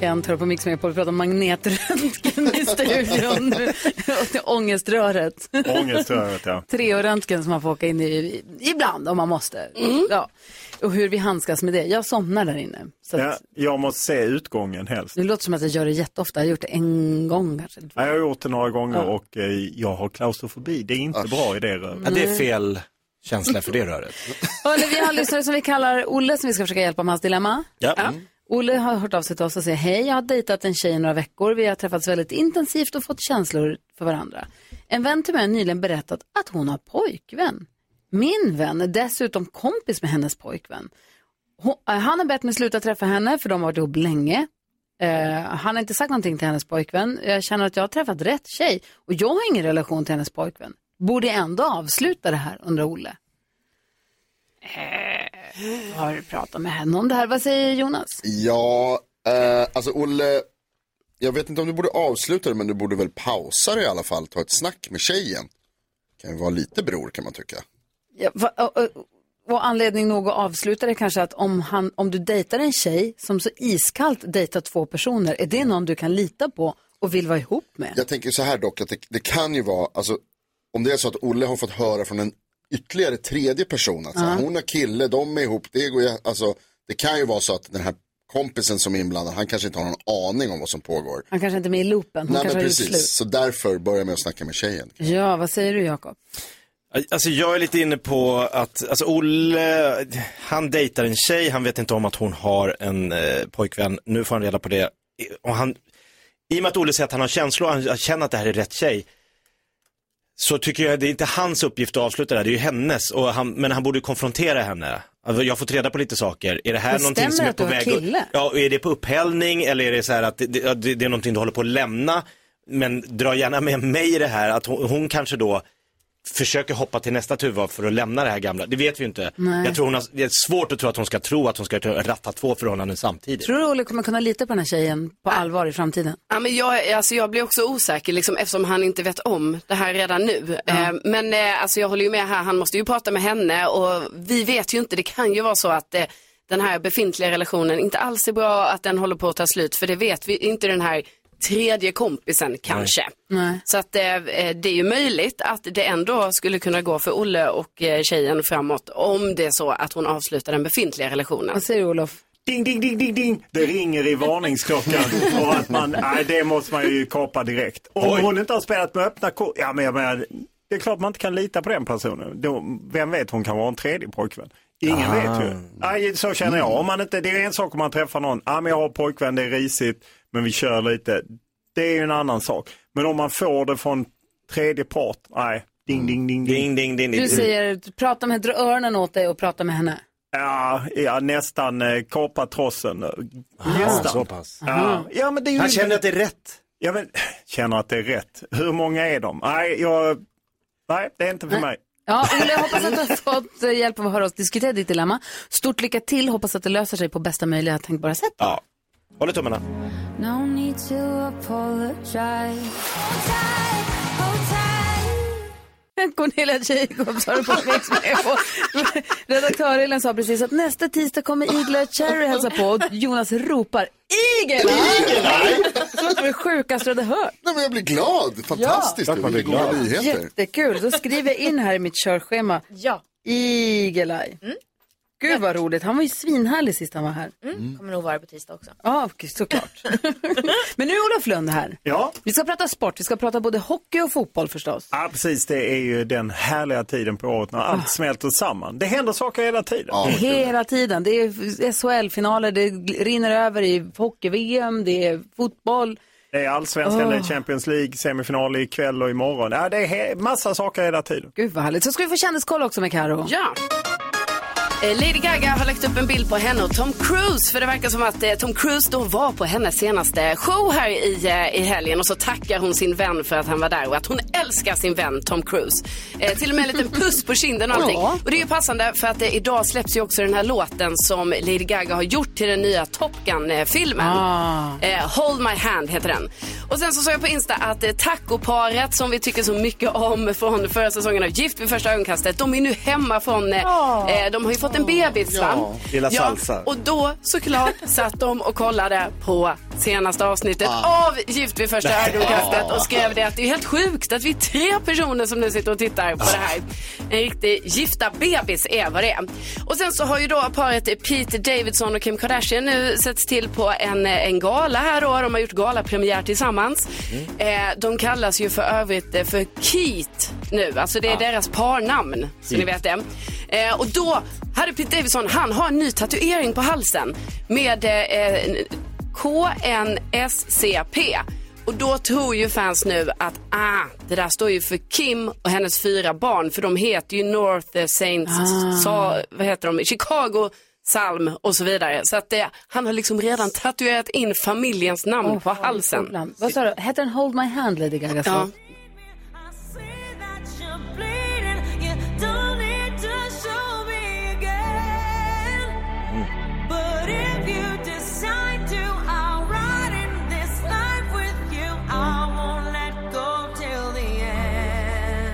Kent hör på Mix Megapol. Vi pratar om magnetröntgen i studion. Och ångeströret. Ångeströret, ja. Treoröntgen som man får åka in i ibland om man måste. Ja. Och hur vi handskas med det. Jag somnar där inne. Så ja. att, Jag måste se utgången helst. det låter som att jag gör det jätteofta. Jag har gjort det en gång kanske. Ja, Jag har gjort det några gånger Ja. och eh, jag har klaustrofobi. Det är inte bra i det röret. Ja, det är fel känsla för det röret. Hörrni, vi har en lyssnare som vi kallar Olle som vi ska försöka hjälpa med hans dilemma. Ja. Olle har hört av sig till oss och säger hej, jag har dejtat en tjej i några veckor. Vi har träffats väldigt intensivt och fått känslor för varandra. En vän till mig har nyligen berättat att hon har pojkvän. Min vän är dessutom kompis med hennes pojkvän. Hon, eh, han har bett mig sluta träffa henne för de har varit ihop länge. Eh, han har inte sagt någonting till hennes pojkvän. Jag känner att jag har träffat rätt tjej och jag har ingen relation till hennes pojkvän. Borde jag ändå avsluta det här, undrar Olle. Eh, har du pratat med henne om det här? Vad säger Jonas? Ja, eh, alltså Olle, jag vet inte om du borde avsluta det, men du borde väl pausa det i alla fall, ta ett snack med tjejen. Kan ju vara lite bror kan man tycka. Ja, och, anledning nog att avsluta det kanske att om, han, om du dejtar en tjej som så iskallt dejtar två personer, är det någon du kan lita på och vill vara ihop med? Jag tänker så här dock, att det, det kan ju vara, alltså om det är så att Olle har fått höra från en ytterligare tredje person att här, Ja. hon har kille, de är ihop, det går alltså det kan ju vara så att den här kompisen som är inblandad, han kanske inte har någon aning om vad som pågår. Han kanske inte är med i loopen, hon Nej men precis, så därför börja med att snacka med tjejen. Ja, vad säger du Jakob? Alltså jag är lite inne på att, alltså Olle, han dejtar en tjej, han vet inte om att hon har en eh, pojkvän, nu får han reda på det. Och han, I och med att Olle säger att han har känslor, han känner att det här är rätt tjej, så tycker jag det är inte hans uppgift att avsluta det här, det är ju hennes. Och han, men han borde ju konfrontera henne. Alltså, jag har fått reda på lite saker. Är det här Men någonting som är på väg? kille? Ja, och är det på upphällning eller är det så här att det, det, det är någonting du håller på att lämna? Men dra gärna med mig i det här, att hon, hon kanske då försöker hoppa till nästa tuva för att lämna det här gamla. Det vet vi ju inte. Nej. Jag tror hon har, det är svårt att tro att hon ska tro att hon ska ratta två förhållanden samtidigt. Tror du Olle kommer kunna lita på den här tjejen på allvar i framtiden? Ja, men jag, alltså jag blir också osäker liksom, eftersom han inte vet om det här redan nu. Eh, men eh, alltså jag håller ju med här, han måste ju prata med henne och vi vet ju inte, det kan ju vara så att eh, den här befintliga relationen inte alls är bra, att den håller på att ta slut, för det vet vi inte den här tredje kompisen kanske. Nej. Så att eh, eh, det är ju möjligt att det ändå skulle kunna gå för Olle och eh, tjejen framåt om det är så att hon avslutar den befintliga relationen. Vad säger du Olof? Ding, ding, ding, ding, ding. Det ringer i varningsklockan och att man, nej det måste man ju kapa direkt. Om Oj. hon inte har spelat med öppna kort, ja men jag menar, det är klart man inte kan lita på den personen. Då, vem vet, hon kan vara en tredje pojkvän. Ingen Ah. vet ju. Nej, så känner jag. Om man inte, det är en sak om man träffar någon, ja men jag har pojkvän, det är risigt, men vi kör lite. Det är ju en annan sak. Men om man får det från tredje part, nej, ding, ding, ding, ding. Ding, ding, ding, Du ding. säger prata med, dra öronen åt dig och prata med henne. Ja, ja nästan eh, kapa trossen. Nästan. så pass. Ja, ja, men det är ju Han känner att det är rätt. Ja, men, känner att det är rätt. Hur många är de? Nej, jag... Nej, det är inte för mig. Ja, Olle, jag hoppas att du har fått eh, hjälp av att höra oss diskutera ditt dilemma. Stort lycka till, hoppas att det löser sig på bästa möjliga tänkbara sätt. Ja, håller tummarna. No need to apologize. Cornelia Jacobs har du på Mix. Redaktör Elin sa precis att nästa tisdag kommer Eagle Cherry hälsa på och Jonas ropar Eagle Eye! Som att det var det sjukaste du hade hört. Nej men jag blir glad, fantastiskt. Klart man blir glad. nyheter. Jättekul, då skriver jag in här i mitt körschema. Ja. Eagle Eye. Gud vad roligt, han var ju svinhärlig sist han var här. Mm. Kommer nog vara på tisdag också. Ja, okej, såklart. Men nu är Olof Lund här. Ja. Vi ska prata sport, vi ska prata både hockey och fotboll förstås. ja, precis. Det är ju den härliga tiden på året när allt smälter samman. Det händer saker hela tiden. Ja. Hela tiden. Det är SHL-finaler, det rinner över i hockey-VM, det är fotboll. Det är allsvenskan, det är. Champions League, semifinal ikväll och imorgon. Ja, det är massa saker hela tiden. Gud vad härligt. Så ska vi få kändiskoll också med Karo. Ja, Lady Gaga har lagt upp en bild på henne och Tom Cruise. För det verkar som att eh, Tom Cruise då var på hennes senaste show här i, eh, i helgen. Och så tackar hon sin vän för att han var där och att hon älskar sin vän Tom Cruise. Eh, till och med en liten puss på kinden och allting. Ja. Och det är ju passande för att eh, idag släpps ju också den här låten som Lady Gaga har gjort till den nya Top Gun-filmen. Ah. Eh, Hold My Hand heter den. Och sen så såg jag på Insta att eh, tacoparet som vi tycker så mycket om från förra säsongen av Gift vid första ögonkastet, de är nu hemma från, eh, eh, de har ju fått en bebis? Ja, lilla salsa. Och då såklart satt de och kollade på senaste avsnittet av Gift vid första ögonkastet och skrev det att det är helt sjukt att vi är tre personer som nu sitter och tittar på det här. En riktig gifta bebis är vad det är. Och sen så har ju då paret Pete Davidson och Kim Kardashian nu setts till på en, en gala här då. De har gjort galapremiär tillsammans. Eh, de kallas ju för övrigt för Keat nu, alltså det är deras parnamn. Så ni vet det. Eh, och då hade Pete Davidson, han har en ny tatuering på halsen med eh, KNSCP. Och då tror ju fans nu att ah, det där står ju för Kim och hennes fyra barn för de heter ju North Saints, Ah. sa, vad heter de, Chicago, Salm och så vidare. Så att det, han har liksom redan tatuerat in familjens namn Åh, på halsen. Vad sa du? Heter den Hold My Hand, Lady Gaga? Ja.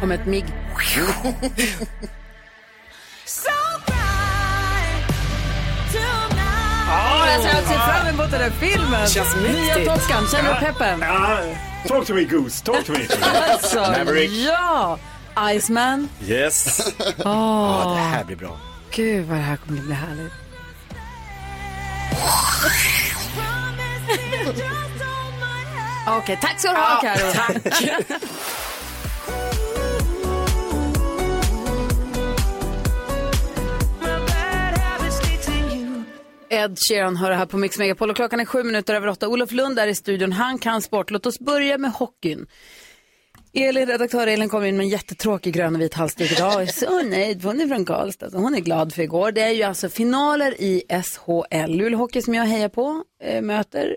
Om ett migg. Ja, jag ser- fram emot den här filmen. Känns Nya. Top Gun. Känner du peppen? Ja, talk to me Goose, talk to me. Alltså, Maverick. ja! Iceman. Yes. Åh. Ja, det här blir bra. Gud vad det här kommer bli härligt. Okej, tack ska du ha Ja, Karo. tack. Ed Sheeran hör det här på Mix Megapol och klockan är sju minuter över åtta. Olof Lund är i studion. Han kan sport. Låt oss börja med hockeyn. Elin, redaktör Elin kommer in med en jättetråkig grön och vit halsduk idag. Och är Så nöjd, hon är från Karlstad. Så hon är glad för igår. Det är ju alltså finaler i SHL. Luleå Hockey som jag hejar på eh, möter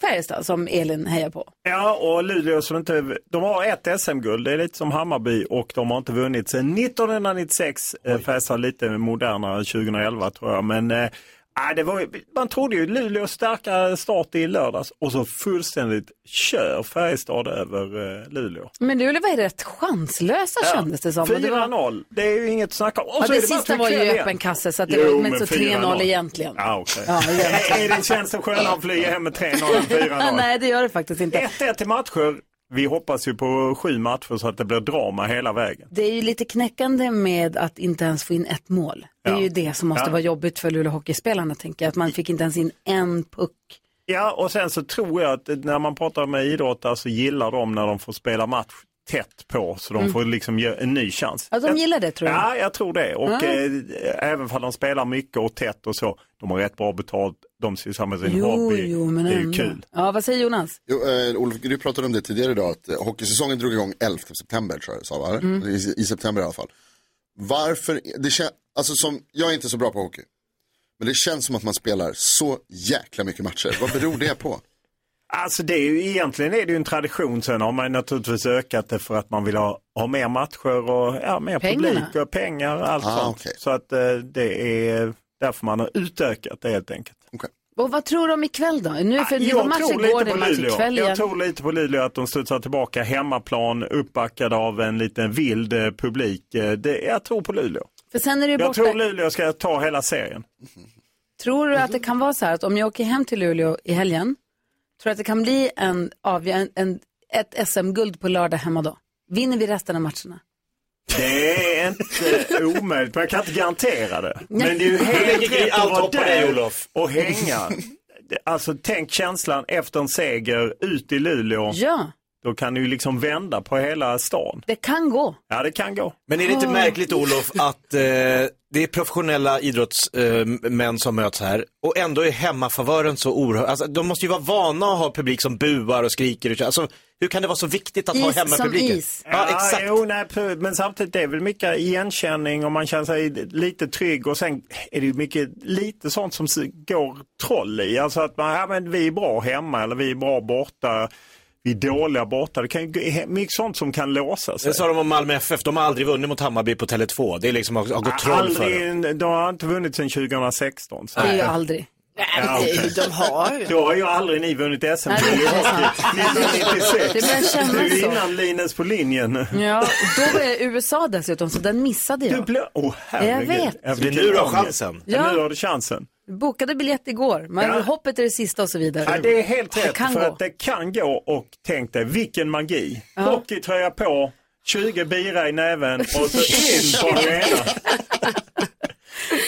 Färjestad som Elin hejar på. Ja, och Luleå som inte, de har ett SM-guld, det är lite som Hammarby och de har inte vunnit sedan 1996. Eh, Färjestad lite modernare 2011 tror jag, men eh, nej, det var, man trodde ju Luleå starka start i lördags och så fullständigt kör Färjestad över eh, Luleå. Men Luleå var ju rätt chanslösa kändes det som. Och det var- 4-0, det är ju inget att snacka om. Ja, det bara sista var ju igen. öppen kasse så att det Jo, var men så 3-0 4-0. egentligen. Ja, okej. Ja, egentligen. är det känns det skönare att flyga hem med 3-0 än 4-0? Nej, det gör det faktiskt inte. 1-1 i matcher. Vi hoppas ju på sju matcher så att det blir drama hela vägen. Det är ju lite knäckande med att inte ens få in ett mål. Det är Ja. ju det som måste Ja. vara jobbigt för Luleå hockeyspelarna, tänker jag. Att man fick inte ens in en puck. Ja, och sen så tror jag att när man pratar med idrottare så gillar de när de får spela match tätt på så de Mm. får liksom ge en ny chans. Ja, de gillar det tror jag. Ja, jag tror det. Och Ja. eh, även om de spelar mycket och tätt och så, de har rätt bra betalt, de sysslar med sin Jo, hobby. jo, men det är ju kul. Ja, vad säger Jonas? Jo, eh, Olof, du pratade om det tidigare idag, att eh, hockeysäsongen drog igång 11 september tror jag sa, va? Mm. I, I september i alla fall. Varför, det kän, alltså som, jag är inte så bra på hockey. Men det känns som att man spelar så jäkla mycket matcher. Vad beror det på? Alltså det är ju, egentligen är det ju en tradition. Sen har man naturligtvis ökat det för att man vill ha, ha mer matcher och ja, mer Pengarna. publik och pengar och allt Ah, sånt. okej. Så att eh, det är därför man har utökat det helt enkelt. Och vad tror de ikväll då? Nu för det var Jag match tror igår, lite det är på match Luleå. ikväll igen. Jag tror lite på Luleå att de studsar tillbaka hemmaplan uppbackade av en liten vild eh, publik. Eh, Det, jag tror på Luleå. För sen är det Jag borta. tror Luleå ska ta hela serien. Tror du att det kan vara så här att om jag åker hem till Luleå i helgen, tror du att det kan bli en, en, en, ett SM-guld på lördag hemma då? Vinner vi resten av matcherna? Det är inte omöjligt, men jag kan inte garantera det. Men det är ju helt rätt allt att vara där Olof. och hänga. Alltså tänk känslan efter en seger ut i Luleå. Ja. Då kan du liksom vända på hela stan. Det kan gå. Ja, det kan gå. Men är det inte Åh. märkligt Olof att eh, det är professionella idrottsmän eh, som möts här och ändå är hemmafavören så oerhört, alltså de måste ju vara vana att ha publik som buar och skriker. och. Alltså, hur kan det vara så viktigt att ha Is som hemmapubliken? is. Ja, exakt. Jo, nej, men samtidigt det är väl mycket igenkänning och man känner sig lite trygg och sen är det ju mycket lite sånt som går troll i. Alltså att man, ja men vi är bra hemma eller vi är bra borta. Vi är dåliga borta. Det kan ju mycket sånt som kan låsa sig. Det sa de om Malmö FF, de har aldrig vunnit mot Hammarby på Tele2. Det är liksom har, har gått troll för dem. Aldrig, de har inte vunnit sedan 2016. Så. Det är ju aldrig. Ja, okej. de har ju. Då har ju aldrig ni vunnit SM Nej, det är sant. 1996. Det är innan Linus på linjen. Ja, då var USA dessutom, så den missade jag. Du blev... Åh, herregud. Jag vet. Det är nu du har chansen. Ja. Nu har du chansen. Bokade biljett igår, men Ja. hoppet är det sista och så vidare. Ja, det är helt rätt. kan för gå. att det kan gå och tänk dig vilken magi. Ja. Hockeytröja på, 20 bira i näven och så in på arenan.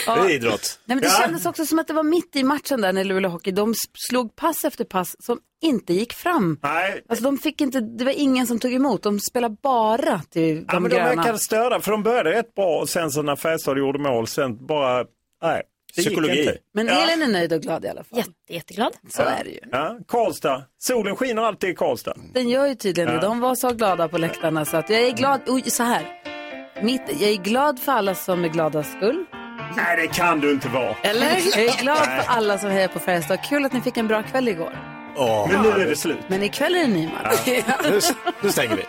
Det är idrott. Nej, men det Ja. kändes också som att det var mitt i matchen där när Luleå Hockey, de slog pass efter pass som inte gick fram. Nej. Alltså de fick inte, det var ingen som tog emot, de spelade bara till de Ja, men de gröna. verkade störda för de började rätt bra och sen så när Färjestad gjorde mål sen bara, nej. Det Psykologi. Men ja. Elin är nöjd och glad i alla fall. Jätte, jätteglad. Så är det ju. Ja, Karlstad. Solen skiner alltid i Karlstad. Den gör ju tydligen Ja. det. De var så glada på läktarna så att jag är glad, oj, så här. Mitt, jag är glad för alla som är glada skull. Nej, det kan du inte vara. Eller? Jag är glad för alla som hejar på Färjestad. Kul att ni fick en bra kväll igår. Men nu är det slut. Men ikväll är det ny match. Nu, nu stänger vi.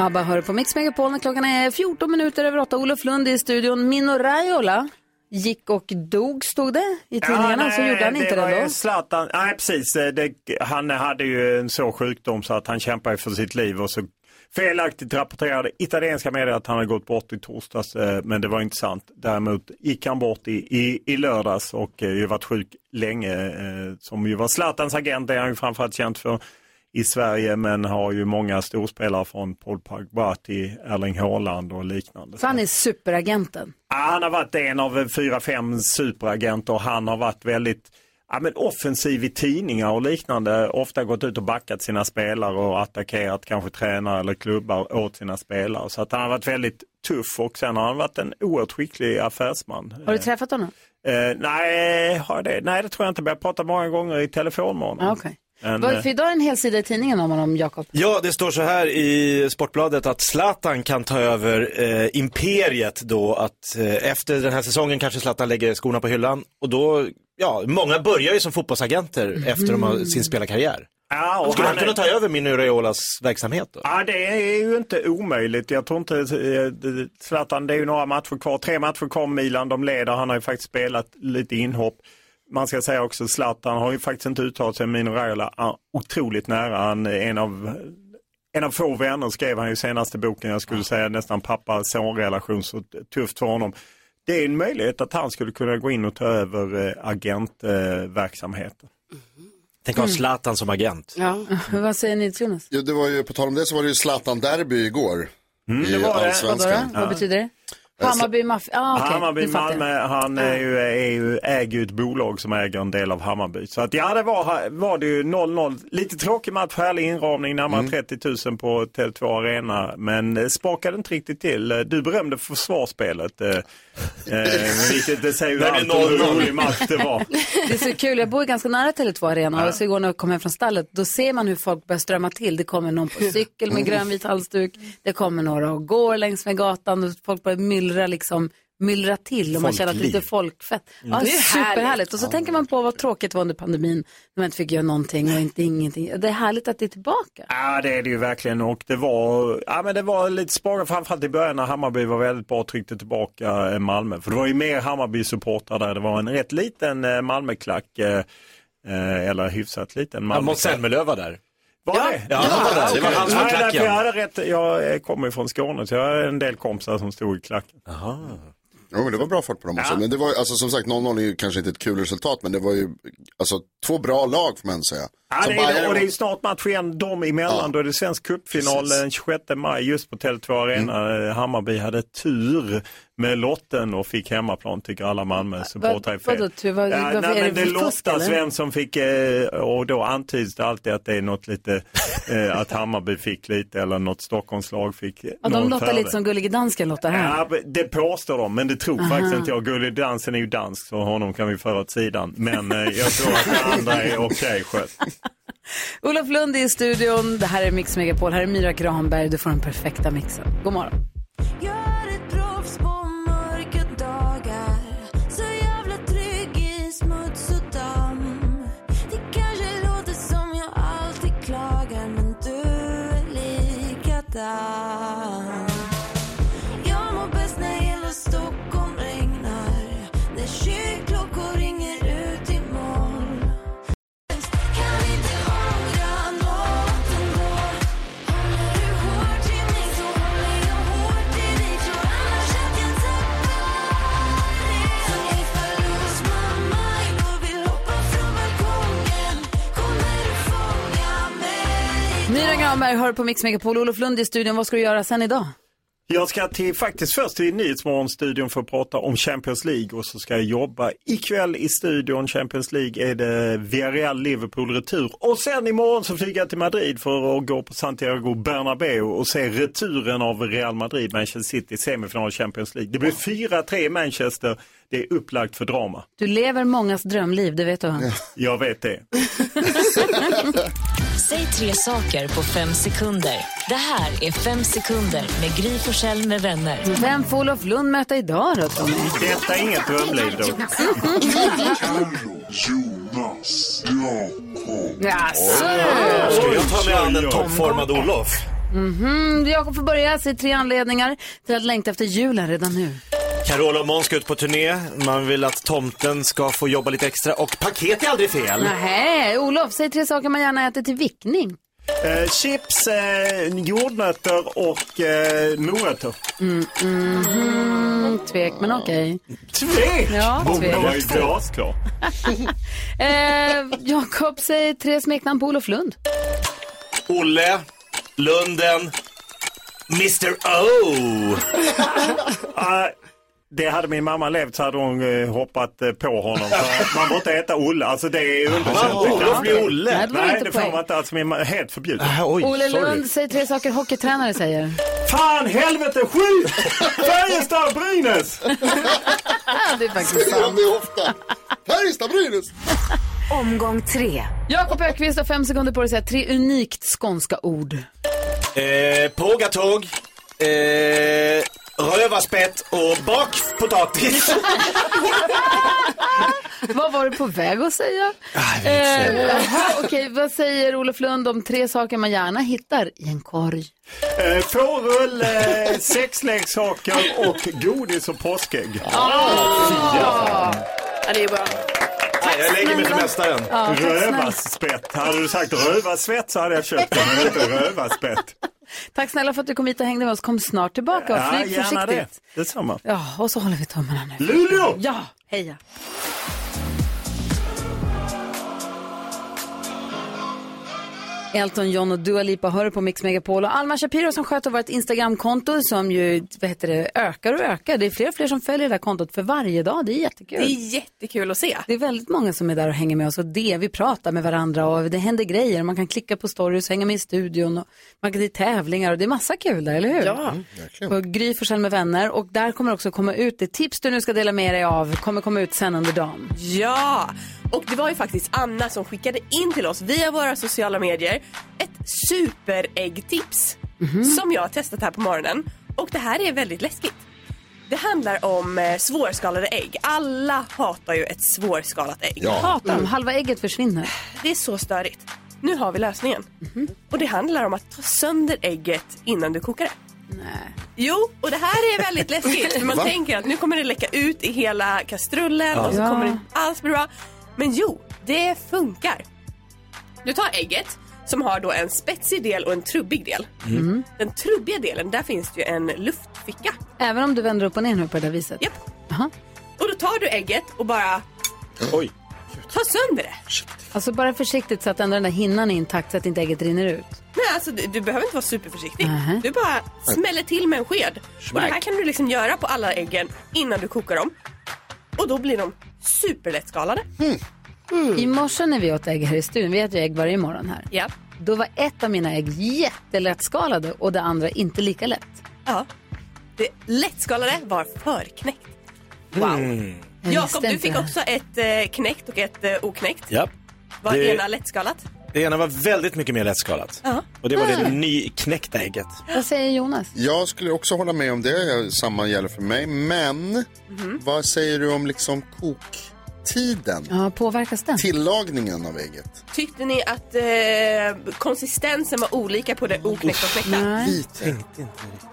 ABBA hör på Mix Megapol när klockan är 14 minuter över 8. Olof Lund i studion. Mino Raiola gick och dog, stod det i tidningarna. så gjorde han inte det, ju då. Zlatan, nej precis, det, han hade ju en så sjukdom så att han kämpade för sitt liv och så felaktigt rapporterade italienska medier att han hade gått bort i torsdags, eh, men det var inte sant. Däremot gick han bort i, i, i lördags och eh, ju varit sjuk länge. eh, Som ju var Zlatans agent, det är han ju framförallt känt för i Sverige, men har ju många storspelare från Paul Pogba till Erling Haaland och liknande. Så han är superagenten. Ja, Han har varit en av fyra, fem superagenter och han har varit väldigt ja, men offensiv i tidningar och liknande. Ofta gått ut och backat sina spelare och attackerat kanske tränare eller klubbar åt sina spelare. Så att han har varit väldigt tuff och sen har han varit en oerhört skicklig affärsman. Har du träffat honom? Eh, nej, har det? nej, det tror jag inte. Men Jag har pratat många gånger i telefon med honom. Ah, okej. Men, Vad- eh, För idag är en hel sida i tidningen om honom, Jakob. Ja, det står så här i Sportbladet att Zlatan kan ta över eh, imperiet då att eh, efter den här säsongen kanske Zlatan lägger skorna på hyllan och då, ja, många börjar ju som fotbollsagenter efter de har sin spelarkarriär. Ja, och Skulle han han kunna ta över Mino Raiolas verksamhet då? Ja, det är ju inte omöjligt. Jag tror inte, eh, det- Zlatan, det är ju några matcher kvar. Tre matcher kvar Milan, de leder. Han har ju faktiskt spelat lite inhopp. Man ska säga också Zlatan har ju faktiskt inte uttalat sig. Mino Raiola otroligt nära. Han är en av, en av få vänner skrev han ju senaste boken. Jag skulle säga nästan pappa-son-relation, så tufft för honom. Det är en möjlighet att han skulle kunna gå in och ta över eh, agentverksamheten. Tänk att ha Zlatan som agent. Ja. Vad säger ni Jonas? Ja, det var ju, på tal om det så var det ju Zlatan-derby igår. Mm, I det var det. Allsvenskan. då? Vad betyder det? Hammarby Mafia? Ah, okej, Hammarby. Malmö, han är ju, är ju, äger ju ett bolag som äger en del av Hammarby. Så att ja, det var, var det ju 0-0. Lite tråkig match, härlig inramning, närmare Mm. 30 000 på Tele2 Arena. Men eh, spakade inte riktigt till. Eh, Du berömde försvarsspelet. Eh, vilket det säger ju allt om hur 0-0. rolig match det var. Det är så kul, jag bor ganska nära Tele2 Arena och så igår när jag kom hem från stallet, då ser man hur folk börjar strömma till. Det kommer någon på cykel med grönvit halsduk, det kommer några och går längs med gatan och folk börjar myllra liksom myllra till och man känner att det är lite folkfett. Ja, Det är superhärligt. härligt. Och så tänker man på vad tråkigt det var under pandemin när man inte fick göra någonting och inte ingenting. Det är härligt att det är tillbaka. Ja, det är det ju verkligen och det var, ja, men det var lite spagat framförallt i början när Hammarby var väldigt bra och tryckte tillbaka eh, Malmö. För det var ju mer Hammarby-supportrar där. Det var en rätt liten eh, Malmöklack, eh, eller hyfsat liten Ja, Måns. Zelmerlöw var där. Var det? Ja, han var där. Det var han som var Nej, klacken. Jag, hade rätt, jag kommer ju från Skåne så jag har en del kompisar som stod i klacken. Jo, men det var bra fart på dem också. Ja. Men det var, alltså som sagt, 0-0 är ju kanske inte ett kul resultat, men det var ju, alltså två bra lag får man säga. Ja, det är, och det är snart match igen dem emellan. Då är det svensk cupfinal den 26 maj just på Tele2 Arena. Mm. Eh, Hammarby hade tur med lotten och fick hemmaplan tycker alla Malmö-supportrar är vadå fel. tur? Vad- Ja, varför nej, är men det det lottas eller? vem som fick eh, och då antyds det alltid att det är något lite eh, att Hammarby fick lite eller något Stockholmslag fick. Ja, de låter fördel. lite som Gullige Dansken låter här. Ja, det påstår de, men det tror Aha. faktiskt inte jag. Gullig Dansen är ju dansk, så honom kan vi föra åt sidan. Men jag tror att det andra är okej skött. Olof Lund är i studion. Det här är Mix Megapol. Här är Myra Granberg. Du får den perfekta mixen. God morgon. Jag är ett proffs på mörka dagar Så jävla trygg i smuts och damm Det kanske låter som jag alltid klagar Men du är likadan Granberg hör på Mix Megapol. Olof Lund i studion. Vad ska du göra sen idag? Jag ska till, faktiskt först till Nyhetsmorgonstudion för att prata om Champions League och så ska jag jobba ikväll i studion. Champions League är det Villarreal Liverpool retur och sen imorgon så flyger jag till Madrid för att gå på Santiago Bernabéu och se returen av Real Madrid, Manchester City, semifinal Champions League. Det blir 4-3 Manchester. Det är upplagt för drama. Du lever mångas drömliv, det vet du. va? Jag vet det. Säg tre saker på fem sekunder. Det här är Fem sekunder med Gry Forssell med vänner. Vem får Olof Lund möta idag då, Tommy? Detta är inget drömliv då. Jonas, Jakob. Jaså? Ska jag ta mig an en toppformad Olof? Mhm, Jakob får börja. Säg tre anledningar till att längta efter julen redan nu. Carola och Måns ska ut på turné. Man vill att tomten ska få jobba lite extra och paket är aldrig fel. Nej, Olof, säg tre saker man gärna äter till vickning. Eh, chips, eh, jordnötter och eh, morötter. Mm, mhm. Tvek, men okej. Tvek? Ja, tvek. vara ju glasklar. Eh, Jakob, säg tre smeknamn på Olof Lund. Olle, Lunden, Mr O. Ah, det hade min mamma levt så hade hon eh, hoppat eh, på honom. För man får inte äta Olle, alltså det är underkänt. Ah, Olof blir Olle. Nej, det var Nej, inte det får man inte. Alltså, min ma- helt förbjudet. Olle Lund, säg tre saker hockeytränare säger. Fan, helvete, skit! Färjestad, Brynäs! det är faktiskt sant. Det ofta. Färjestad, Brynäs. Omgång tre. Jakob Ökvist har fem sekunder på dig att säga tre unikt skånska ord. Eh, pågatåg, eh, rövarspett och bakpotatis. Vad var du på väg att säga? Eh, jaha, Okej, vad säger Olof Lund om tre saker man gärna hittar i en korg? Eh, fårull, eh, sexleksaker och godis och påskägg. Ah! Ja, det är bra. Nej, jag lägger mig för mästaren. Ja. Rövarspett. Hade du sagt rövarsvett så hade jag köpt det, men inte rövarspett. Tack snälla för att du kom hit och hängde med oss. Kom snart tillbaka och Ja, flyg det. försiktigt. Detsamma. Ja, och så håller vi tummarna nu. Luleå! Ja, heja. Elton John och Dua Lipa hör på Mix Megapol och Alma Shapiro som sköter vårt Instagramkonto som ju vad heter det, ökar och ökar. Det är fler och fler som följer det här kontot för varje dag. Det är jättekul. Det är jättekul att se. Det är väldigt många som är där och hänger med oss och det, vi pratar med varandra och det händer grejer. Man kan klicka på stories, hänga med i studion och man kan till tävlingar och det är massa kul där, eller hur? Ja. På Gry Forssell med vänner och där kommer också komma ut det tips du nu ska dela med dig av kommer komma ut sen under dagen. Ja, och det var ju faktiskt Anna som skickade in till oss via våra sociala medier ett superäggtips som jag har testat här på morgonen. Och det här är väldigt läskigt. Det handlar om eh, svårskalade ägg. Alla hatar ju ett svårskalat ägg. Ja. Hatar dem, halva ägget försvinner. Det är så störigt. Nu har vi lösningen. Och det handlar om att ta sönder ägget innan du kokar det. Nej. Jo, och det här är väldigt läskigt. För man Va? tänker att nu kommer det läcka ut i hela kastrullen Ja. och så kommer det inte alls bli bra. Men jo, det funkar. Du tar ägget som har då en spetsig del och en trubbig del. Mm. Den trubbiga delen, där finns det ju en luftficka. Även om du vänder upp och ner nu på det där viset? Japp. Och då tar du ägget och bara Oj. tar sönder det. Alltså bara försiktigt så att ändå den där hinnan är intakt så att inte ägget rinner ut. Nej, alltså du, du behöver inte vara superförsiktig. Nähä. Du bara smäller till med en sked. Och det här kan du liksom göra på alla äggen innan du kokar dem. Och då blir de superlättskalade. I morse när vi åt ägg här i studion, vi äter ju ägg varje morgon här. Ja. Då var ett av mina ägg jättelättskalade och det andra inte lika lätt. Ja. Det lättskalade var förknäckt. Wow. Mm. Jakob, du fick också ett eh, knäckt och ett eh, oknäckt. Ja. Var Det- ena lättskalat? Det ena var väldigt mycket mer lättskalat. Ja. Och det var det nyknäckta ägget. Vad säger Jonas? Jag skulle också hålla med om det, samma gäller för mig. Men Mhm. vad säger du om liksom koktiden? Ja, påverkas den? Tillagningen av ägget? Tyckte ni att eh, konsistensen var olika på det oknäckta och knäckta? Lite.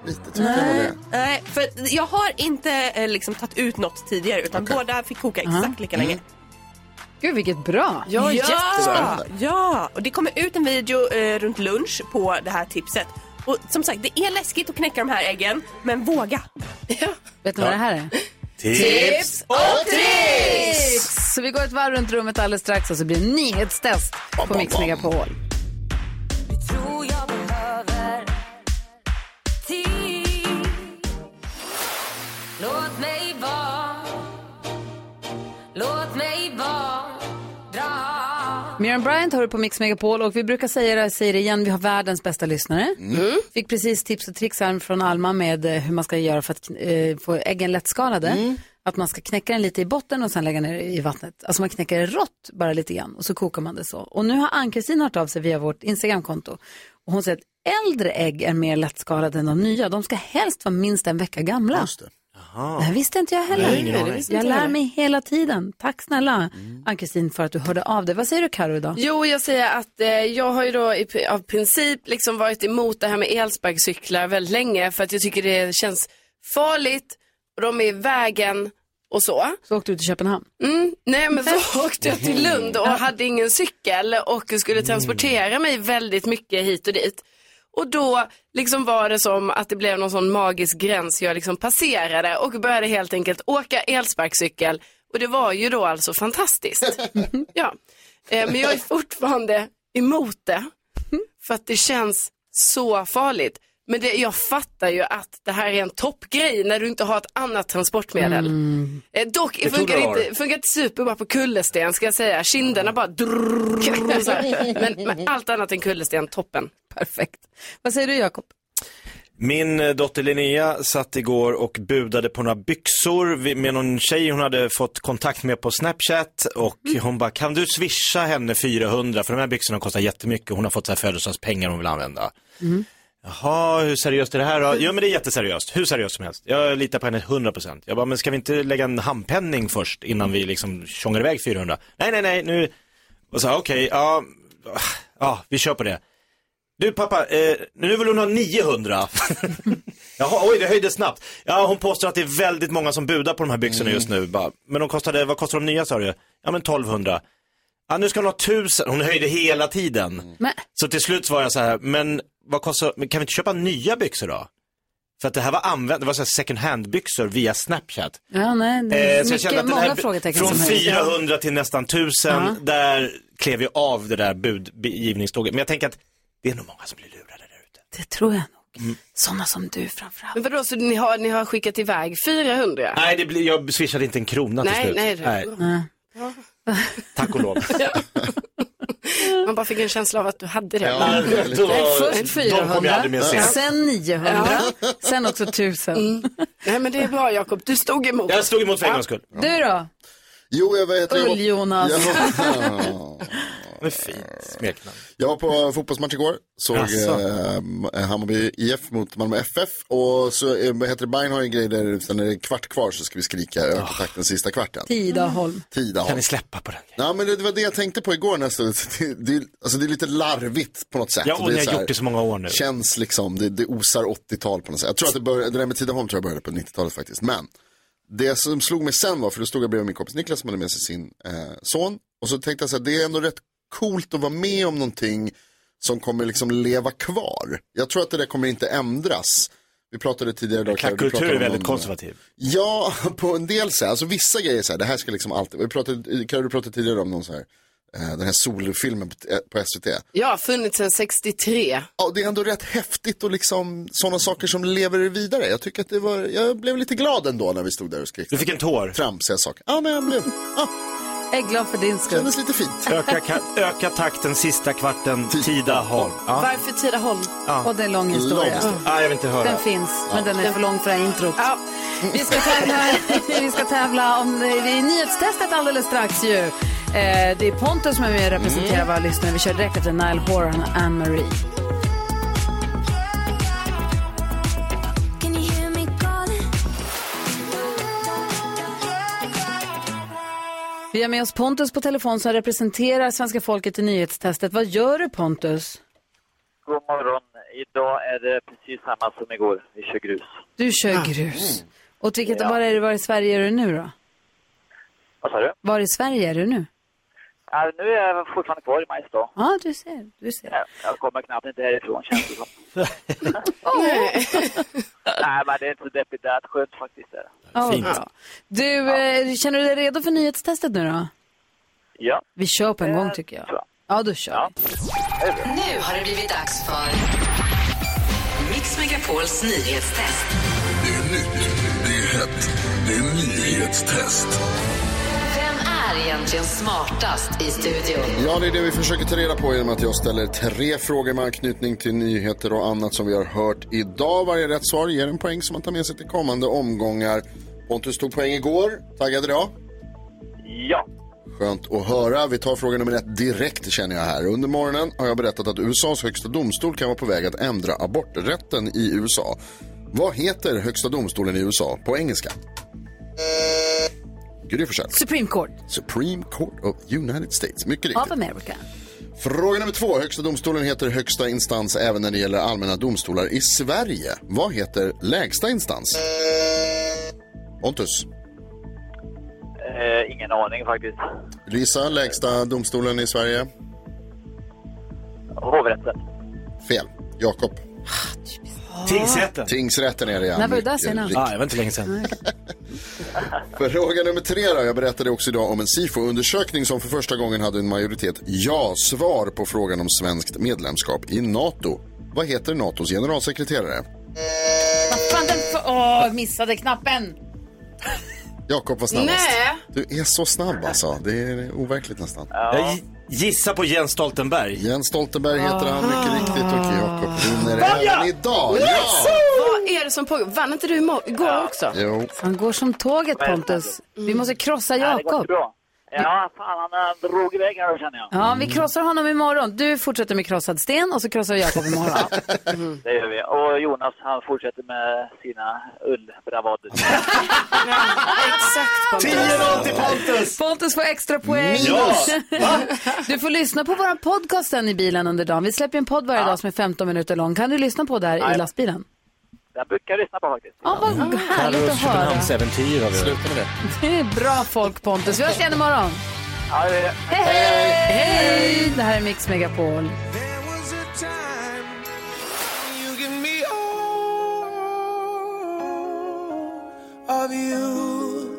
Lite tyckte jag var det. Nej, för jag har inte eh, liksom tagit ut något tidigare utan båda fick koka exakt lika länge. Gud vilket bra! Ja, jättespännande. ja, och det kommer ut en video eh, runt lunch på det här tipset. Och som sagt, det är läskigt att knäcka de här äggen, men våga. Vet ni vad det här är? Tips och tricks! Så vi går ett varv runt rummet alldeles strax och så blir det nyhetstest på Mix Megapol. Låt mig Miriam Bryant har du på Mix Megapol och vi brukar säga det, säger det igen, vi har världens bästa lyssnare. Fick precis tips och tricks här från Alma med eh, hur man ska göra för att eh, få äggen lättskalade. Att man ska knäcka den lite i botten och sen lägga ner i vattnet. Alltså man knäcker det rått bara lite grann och så kokar man det så. Och nu har Ann-Kristin hört av sig via vårt Instagramkonto. Och hon säger att äldre ägg är mer lättskalade än de nya. De ska helst vara minst en vecka gamla. Just det. Det här visste inte jag heller. Nej. Det visste jag lär heller. mig hela tiden. Tack snälla Ann-Kristin för att du hörde av dig. Vad säger du Karo idag? Jo, jag säger att eh, jag har ju då i, av princip liksom varit emot det här med elsparkcyklar väldigt länge för att jag tycker det känns farligt och de är i vägen och så. Så åkte du till Köpenhamn? Mm, nej men så åkte jag till Lund och hade ingen cykel och skulle transportera mig väldigt mycket hit och dit. Och då liksom var det som att det blev någon sån magisk gräns jag liksom passerade och började helt enkelt åka elsparkcykel. Och det var ju då alltså fantastiskt. ja. eh, men jag är fortfarande emot det. För att det känns så farligt. Men det, jag fattar ju att det här är en toppgrej när du inte har ett annat transportmedel. Eh, dock Det funkar inte, funkar inte superbra på kullersten ska jag säga. Kinderna bara drrrr, men, men allt annat än kullersten, toppen. Perfekt. Vad säger du Jakob? Min dotter Linnea satt igår och budade på några byxor med någon tjej hon hade fått kontakt med på Snapchat och hon bara, kan du swisha henne 400 för de här byxorna kostar jättemycket hon har fått så här födelsedagspengar hon vill använda. Jaha, hur seriöst är det här då? Jo men det är jätteseriöst, hur seriöst som helst. Jag litar på henne 100%. Jag bara, men ska vi inte lägga en handpenning först innan vi liksom tjongar iväg 400? Nej, nej, nej, nu. Och så, okej, ja, ja, vi kör på det. Du pappa, eh, nu vill hon ha 900. Jaha, oj det höjdes snabbt. Ja, hon påstår att det är väldigt många som budar på de här byxorna just nu. Bara, men de kostade, vad kostar de nya sa du? Ja men 1200. Ja nu ska hon ha 1000, hon höjde hela tiden. Men, Så till slut var jag så här, men vad kostar, men kan vi inte köpa nya byxor då? För att det här var använt, det var så här second hand byxor via Snapchat. ja, nej, det är Eh, så jag kände mycket, att den många här, frågetecken från som höjs. 400 till nästan 1000, Ja. där klev jag av det där budgivningståget. Men jag tänker att det är nog många som blir lurade där ute. Det tror jag nog. Mm. Sådana som du framförallt. Men vadå, så ni har, ni har skickat iväg 400? Nej, det blir, jag swishade inte en krona till Nej, slut. nej, det- Nej. Tack och lov. Man bara fick en känsla av att du hade det. Ja, det Först de kommer jag 400, aldrig mer se. sen 900, sen också 1000. Nej men det är bra Jakob, du stod emot. Jag stod emot för en gångs skull. Du då? Jo, jag vet. Ull-Jonas. Ja. Med fint smeknamn. Jag var på fotbollsmatch igår, såg eh, Hammarby IF mot Malmö FF och så eh, heter det, Bayern har ju en grej där sen är det kvart kvar så ska vi skrika öka takten sista kvarten. Tidaholm. Tidaholm. Kan ni släppa på den? Ja men det, det var det jag tänkte på igår nästan. Det, det, alltså det är lite larvigt på något sätt. Ja, och det ni är så har här- gjort det så många år nu. Känns liksom, det, det osar 80-tal på något sätt. Jag tror att det, började, det där med Tidaholm tror jag började på 90-talet faktiskt. Men det som slog mig sen var, för då stod jag bredvid min kompis Niklas som hade med sig sin eh, son. Och så tänkte jag så här, det är ändå rätt coolt att vara med om någonting som kommer liksom leva kvar. Jag tror att det där kommer inte ändras. Vi pratade tidigare idag. Klackkultur pratade är om väldigt någon- konservativ. Ja, på en del sätt. Alltså vissa grejer så här, det här ska liksom alltid, vi pratade, du pratade tidigare om någon så här eh, den här solfilmen på, eh, på SVT. Ja, funnits sedan 63. Ja, det är ändå rätt häftigt och liksom sådana saker som lever vidare. Jag tycker att det var, jag blev lite glad ändå när vi stod där och skrek. Du fick en tår? Tramsiga saker. Ja, men jag blev, ja, Jag är glad för din skull. kändes lite fint. Öka, ka- öka takten sista kvarten, Tidaholm. Ja. Varför Tidaholm? Och det är en lång historia. Ah, jag vill inte höra. Den finns, men den är för lång för det här introt. Vi ska tävla, vi ska tävla om det är nyhetstestet alldeles strax ju. Eh, det är Pontus som är med och representerar våra lyssnare. Vi kör direkt efter Nile Horan och Anne-Marie. Vi har med oss Pontus på telefon som representerar svenska folket i nyhetstestet. Vad gör du Pontus? God morgon. Idag är det precis samma som igår. Vi kör grus. Du kör grus. Och vilket, Ja. var, är var i Sverige är du nu då? Vad sa du? Var i Sverige är du nu? Ja, nu är jag fortfarande kvar i Mariestad. Ja, du ser. Du ser. Ja, Jag kommer knappt inte härifrån känns det som. Nej, men det är inte så deppigt. Det är skönt faktiskt. Är det. Ja, vad bra. Du, eh, känner du dig redo för nyhetstestet nu då? Ja. Vi kör på en gång tycker jag. Ja, då kör vi. Nu har det blivit dags för Mix Megapols nyhetstest. Det är nytt, det är hett, det är nyhetstest. Är egentligen smartast i studion? Ja, det är det vi försöker ta reda på genom att jag ställer tre frågor med anknytning till nyheter och annat som vi har hört idag. Varje rätt svar ger en poäng som man tar med sig till kommande omgångar. Pontus tog poäng igår. Taggad idag? Ja. Skönt att höra. Vi tar fråga nummer ett direkt känner jag här. Under morgonen har jag berättat att USAs högsta domstol kan vara på väg att ändra aborträtten i USA. Vad heter högsta domstolen i USA på engelska? Gry Forssell. Supreme Court Supreme Court of United States. Mycket riktigt. of America. Fråga nummer två. Högsta domstolen heter högsta instans även när det gäller allmänna domstolar i Sverige. Vad heter lägsta instans? Pontus. Eh, ingen aning faktiskt. Lisa, lägsta domstolen i Sverige? Hovrätten. Fel. Jakob. Tingsrätten. Tingsrätten är det ja. När var du där Mycket senast? riktigt. Ah, det var inte länge sedan. Fråga nummer tre då. Jag berättade också idag om en SIFO-undersökning som för första gången hade en majoritet ja-svar på frågan om svenskt medlemskap i NATO. Vad heter NATOs generalsekreterare? Vad fan, den för... Åh, missade knappen. Jakob var snabbast. Nej. Du är så snabb alltså. Det är overkligt nästan. Jag gissar på Jens Stoltenberg. Jens Stoltenberg heter han mycket riktigt och Jakob vinner även idag. Yes! Ja! Vad är det som pågår? Vann inte du imo- igår också? Jo. Han går som tåget Pontus. Vi måste krossa Nej, det går Jakob. Ja, fan han drog iväg här känner jag. Ja, vi krossar honom imorgon. Du fortsätter med krossad sten och så krossar Jakob imorgon. Det gör vi. Och Jonas han fortsätter med sina ullbravader. Exakt Pontus. 10-0 till Pontus! Pontus får extra poäng. Ja. Du får lyssna på vår podcast sen i bilen under dagen. Vi släpper en podd varje dag som är 15 minuter lång. Kan du lyssna på där i lastbilen? Jag brukar lyssna på faktiskt. Ja, vad härligt Carros att höra. Köpenhamnsäventyr har vi. Sluta med det. Det är bra folk Pontus. Vi hörs igen imorgon. Ja, det är det. Hej, hej! Det här är Mix Megapol. Of you,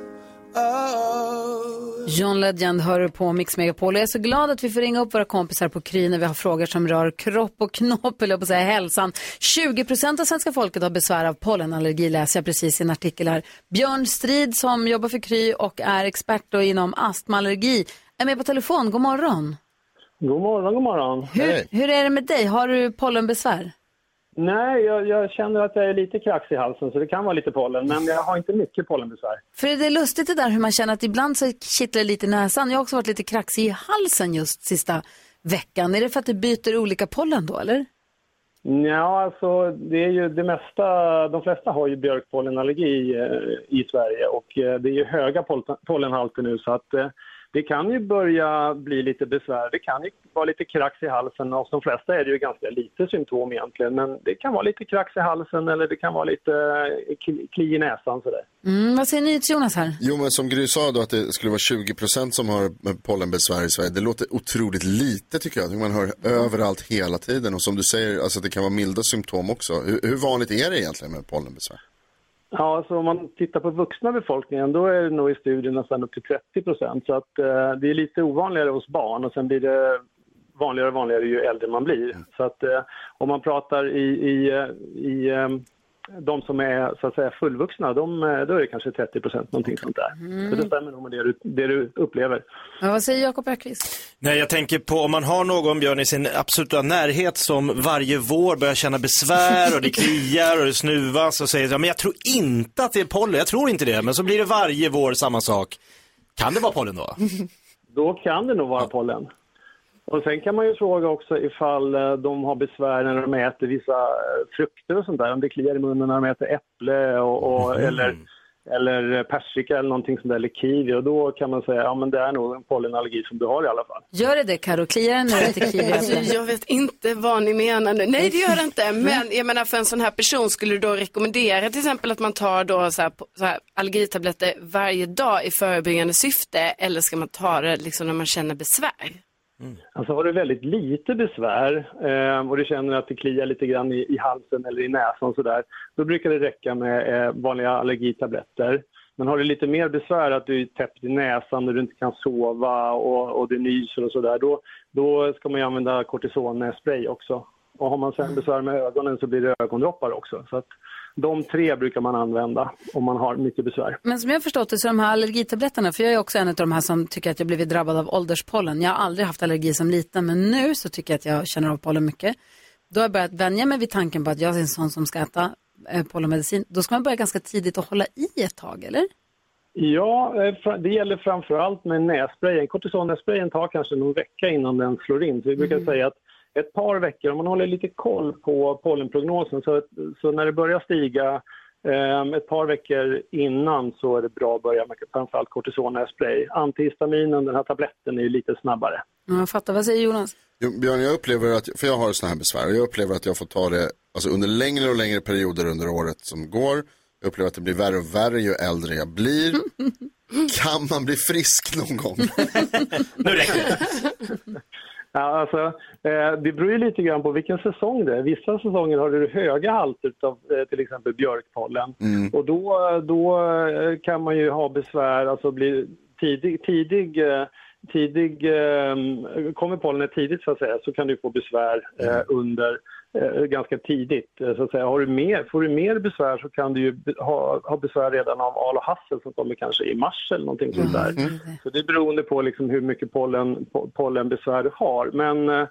John Legend hör på Mix Megapol. Jag är så glad att vi får ringa upp våra kompisar på Kry när vi har frågor som rör kropp och knopp, eller på säga hälsan. 20 procent av svenska folket har besvär av pollenallergi, läser jag precis i en artikel här. Björn Strid som jobbar för Kry och är expert då inom astmaallergi är med på telefon. God morgon. God morgon, god morgon. Hur, hur är det med dig? Har du pollenbesvär? Nej, jag, jag känner att jag är lite kraxig i halsen så det kan vara lite pollen, men jag har inte mycket pollenbesvär. För det är lustigt det där hur man känner att ibland så kittlar det lite i näsan. Jag har också varit lite kraxig i halsen just sista veckan. Är det för att du byter olika pollen då eller? Ja, alltså det är ju det mesta, de flesta har ju björkpollenallergi eh, i Sverige och eh, det är ju höga pol- pollenhalter nu så att eh, det kan ju börja bli lite besvär. Det kan ju vara lite krax i halsen och hos de flesta är det ju ganska lite symptom egentligen men det kan vara lite krax i halsen eller det kan vara lite eh, kli- kli i näsan sådär. Mm, vad säger ni till Jonas här? Jo, men som Gry sa då att det skulle vara 20 procent som har pollenbesvär i Sverige. Det låter otroligt lite tycker jag. Man hör överallt hela tiden. Och som du säger, alltså det kan vara milda symptom också. Hur, hur vanligt är det egentligen med pollenbesvär? Ja, så om man tittar på vuxna befolkningen då är det nog i studien nästan upp till 30 procent. Så att eh, det är lite ovanligare hos barn och sen blir det vanligare och vanligare ju äldre man blir. Så att eh, om man pratar i, i, eh, i eh, de som är så att säga fullvuxna, de, då är det kanske 30 procent någonting sånt där. Mm. Så det stämmer nog med det du, det du upplever. Men vad säger Jakob Öqvist? Nej, jag tänker på om man har någon björn i sin absoluta närhet som varje vår börjar känna besvär och det kliar och det snuvas och säger ja, men jag tror inte att det är pollen, jag tror inte det, men så blir det varje vår samma sak. Kan det vara pollen då? Då kan det nog vara pollen. Och sen kan man ju fråga också ifall eh, de har besvär när de äter vissa eh, frukter och sånt där. Om det kliar i munnen när de äter äpple och, och, Mhm. eller, eller persika eller någonting sånt där, eller kiwi. Och då kan man säga, ja men det är nog en pollenallergi som du har i alla fall. Gör det det Karo? Kliar det när du äter kiwi? Alltså, jag vet inte vad ni menar nu. Nej, det gör det inte. Men jag menar, för en sån här person skulle du då rekommendera till exempel att man tar då så här, så här, allergitabletter varje dag i förebyggande syfte eller ska man ta det liksom när man känner besvär? Alltså har du väldigt lite besvär eh, och du känner att det kliar lite grann i, i halsen eller i näsan sådär, då brukar det räcka med eh, vanliga allergitabletter. Men har du lite mer besvär, att du är täppt i näsan och du inte kan sova och, och du nyser och sådär, då, då ska man ju använda kortisonspray också. Och har man sen besvär med ögonen så blir det ögondroppar också. Så att de tre brukar man använda om man har mycket besvär. Men som jag har förstått det så de här allergitabletterna, för jag är också en av de här som tycker att jag blivit drabbad av ålderspollen. Jag har aldrig haft allergi som liten, men nu så tycker jag att jag känner av pollen mycket. Då har jag börjat vänja mig vid tanken på att jag är en sån som ska äta eh, pollenmedicin. Då ska man börja ganska tidigt och hålla i ett tag, eller? Ja, eh, det gäller framför allt med nässprayen. Kortisonnässprayen tar kanske någon vecka innan den slår in. Så vi brukar säga att ett par veckor, om man håller lite koll på pollenprognosen, så, så när det börjar stiga eh, ett par veckor innan så är det bra att börja med framförallt kortisonnässpray. Antihistaminen, den här tabletten, är ju lite snabbare. Ja, jag fattar. Vad säger Jonas? Jo, Björn, jag upplever att, för jag har sådana här besvär, och jag upplever att jag får ta det alltså, under längre och längre perioder under året som går. Jag upplever att det blir värre och värre ju äldre jag blir. Kan man bli frisk någon gång? nu räcker det. Ja, alltså, eh, det beror ju lite grann på vilken säsong det är. Vissa säsonger har du höga halter av eh, till exempel björkpollen. Mm. Och då, då eh, kan man ju ha besvär, alltså bli tidig, tidig, eh, tidig eh, kommer pollenet tidigt så att säga så kan du få besvär eh, under ganska tidigt. Eh, Så att säga. Har du mer, får du mer besvär så kan du ha, ha besvär redan av al och hassel som kommer kanske i mars eller någonting sånt där. Så det är beroende på liksom hur mycket pollen, po- pollenbesvär du har. Men eh,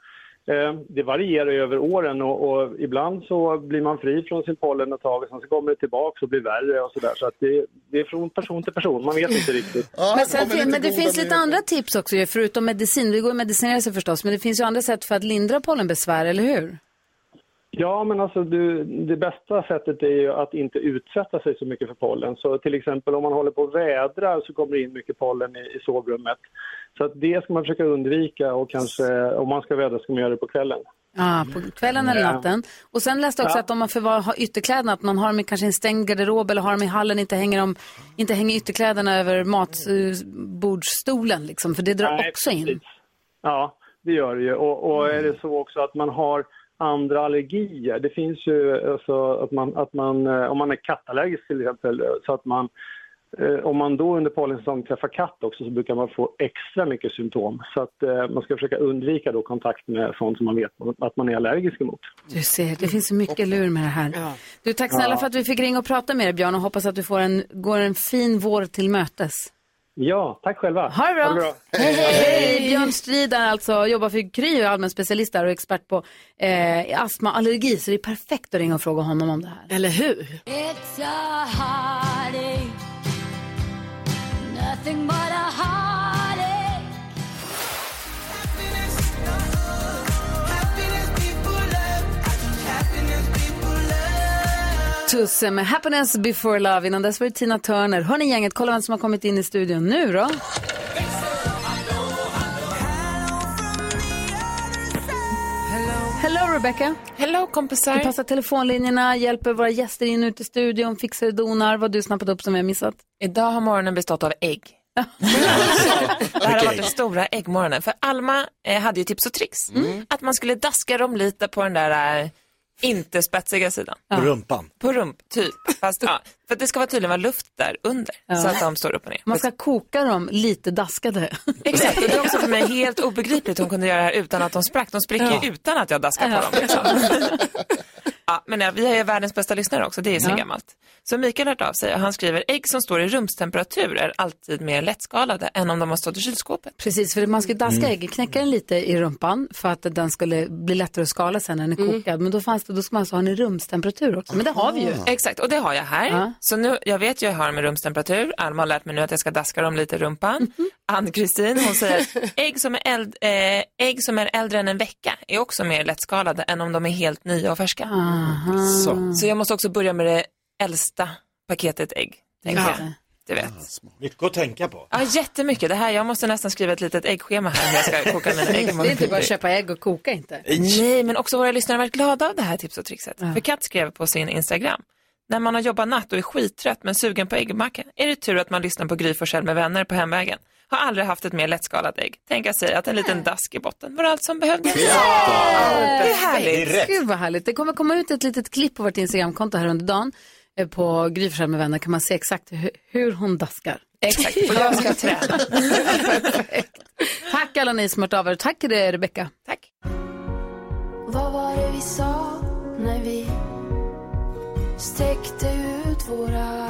Eh, Det varierar ju över åren och, och ibland så blir man fri från sin pollen ett tag och sen så kommer det tillbaka och blir värre och sådär. Så att det, det är från person till person, man vet inte riktigt. men, sen, fin- men det finns lite andra tips också förutom medicin. Det går att medicinera sig förstås, men det finns ju andra sätt för att lindra pollenbesvär, eller hur? Ja, men alltså du, det bästa sättet är ju att inte utsätta sig så mycket för pollen. Så till exempel om man håller på och vädrar så kommer det in mycket pollen i, i sovrummet. Så det ska man försöka undvika och kanske om man ska vädra ska man göra det på kvällen. Ja, på kvällen eller natten. Och sen läste jag också Ja. att om man förvar, har ytterkläderna, att man har dem i kanske en stängd garderob eller har dem i hallen, inte hänger, dem, inte hänger ytterkläderna över matbordsstolen liksom, för det drar Nej, också in. precis. Ja, det gör det ju. Och, och är det så också att man har andra allergier. Det finns ju alltså att man, att man eh, om man är kattallergisk till exempel, eh, så att man eh, om man då under pollensäsong träffar katt också så brukar man få extra mycket symptom. Så att eh, man ska försöka undvika då kontakt med sånt som man vet att man är allergisk emot. Du ser, det finns så mycket lur med det här. Du, tack snälla Ja. för att vi fick ringa och prata med dig Björn och hoppas att du får en, går en fin vår till mötes. Ja, tack själva. Ha det bra. Hej, hej. Björn Strid är alltså, jobbar för Kry och är allmän specialist där och expert på eh, astma och allergi. Så det är perfekt att ringa och fråga honom om det här. Eller hur? Tusse med Happiness before love. Innan dess var det Tina Turner. Hörni gänget, kolla vem som har kommit in i studion nu då. Hello Rebecca. Hello kompisar. Du passar telefonlinjerna, hjälper våra gäster in och ut i studion, fixar och donar. Vad har du snappat upp som vi har missat? Idag har morgonen bestått av ägg. det här har varit den stora äggmorgonen. För Alma eh, hade ju tips och tricks. Att man skulle daska dem lite på den där eh, inte spetsiga sidan. På rumpan. På rump, typ. Fast, ja, för att det ska vara tydligen vara luft där under. Ja. Så att de står upp och ner. Man ska koka dem lite daskade. Exakt, och det är också för mig helt obegripligt hon kunde göra det här utan att de sprack. De spricker ju Ja. utan att jag daskar Ja. på dem. Liksom. ja, men ja, vi är ju världens bästa lyssnare också, det är så Ja. gammalt. Så Mikael har hört av sig och han skriver, ägg som står i rumstemperatur är alltid mer lättskalade än om de har stått i kylskåpet. Precis, för man ska daska Mm. ägg, knäcka den lite i rumpan för att den skulle bli lättare att skala sen när den är Mm. kokad. Men då, fanns det, då ska man alltså ha den i rumstemperatur också. Men det har vi ju. Exakt, och det har jag här. Ja. Så nu, jag vet ju jag har dem i rumstemperatur. Alma har lärt mig nu att jag ska daska dem lite i rumpan. Mhm. Ann-Kristin, hon säger ägg som, är eld, eh, ägg som är äldre än en vecka är också mer lättskalade än om de är helt nya och färska. Aha. Så jag måste också börja med det äldsta paketet ägg. Tänker Ja. jag. Du vet. Mycket att tänka på. Ja, jättemycket. Det här, jag måste nästan skriva ett litet äggschema här hur jag ska koka mina ägg. Det är inte bara att köpa ägg och koka inte. Nej, men också våra lyssnare har varit glada av det här tips och trixet. För Kat skrev på sin Instagram. När man har jobbat natt och är skittrött men sugen på äggmacka är det tur att man lyssnar på Gry Forssell med vänner på hemvägen. Har aldrig haft ett mer lättskalat ägg. Tänka sig att en liten dask i botten var allt som behövdes. Det är härligt. Gud vad härligt. Det kommer komma ut ett litet klipp på vårt Instagramkonto här under dagen. Eh, På Gry med vänner kan man se exakt hur, hur hon daskar. Exakt, och jag ska träna. Tack alla ni som hört av er. Tack till dig Rebecka. Tack. Vad var det vi sa när vi sträckte ut våra? Ja,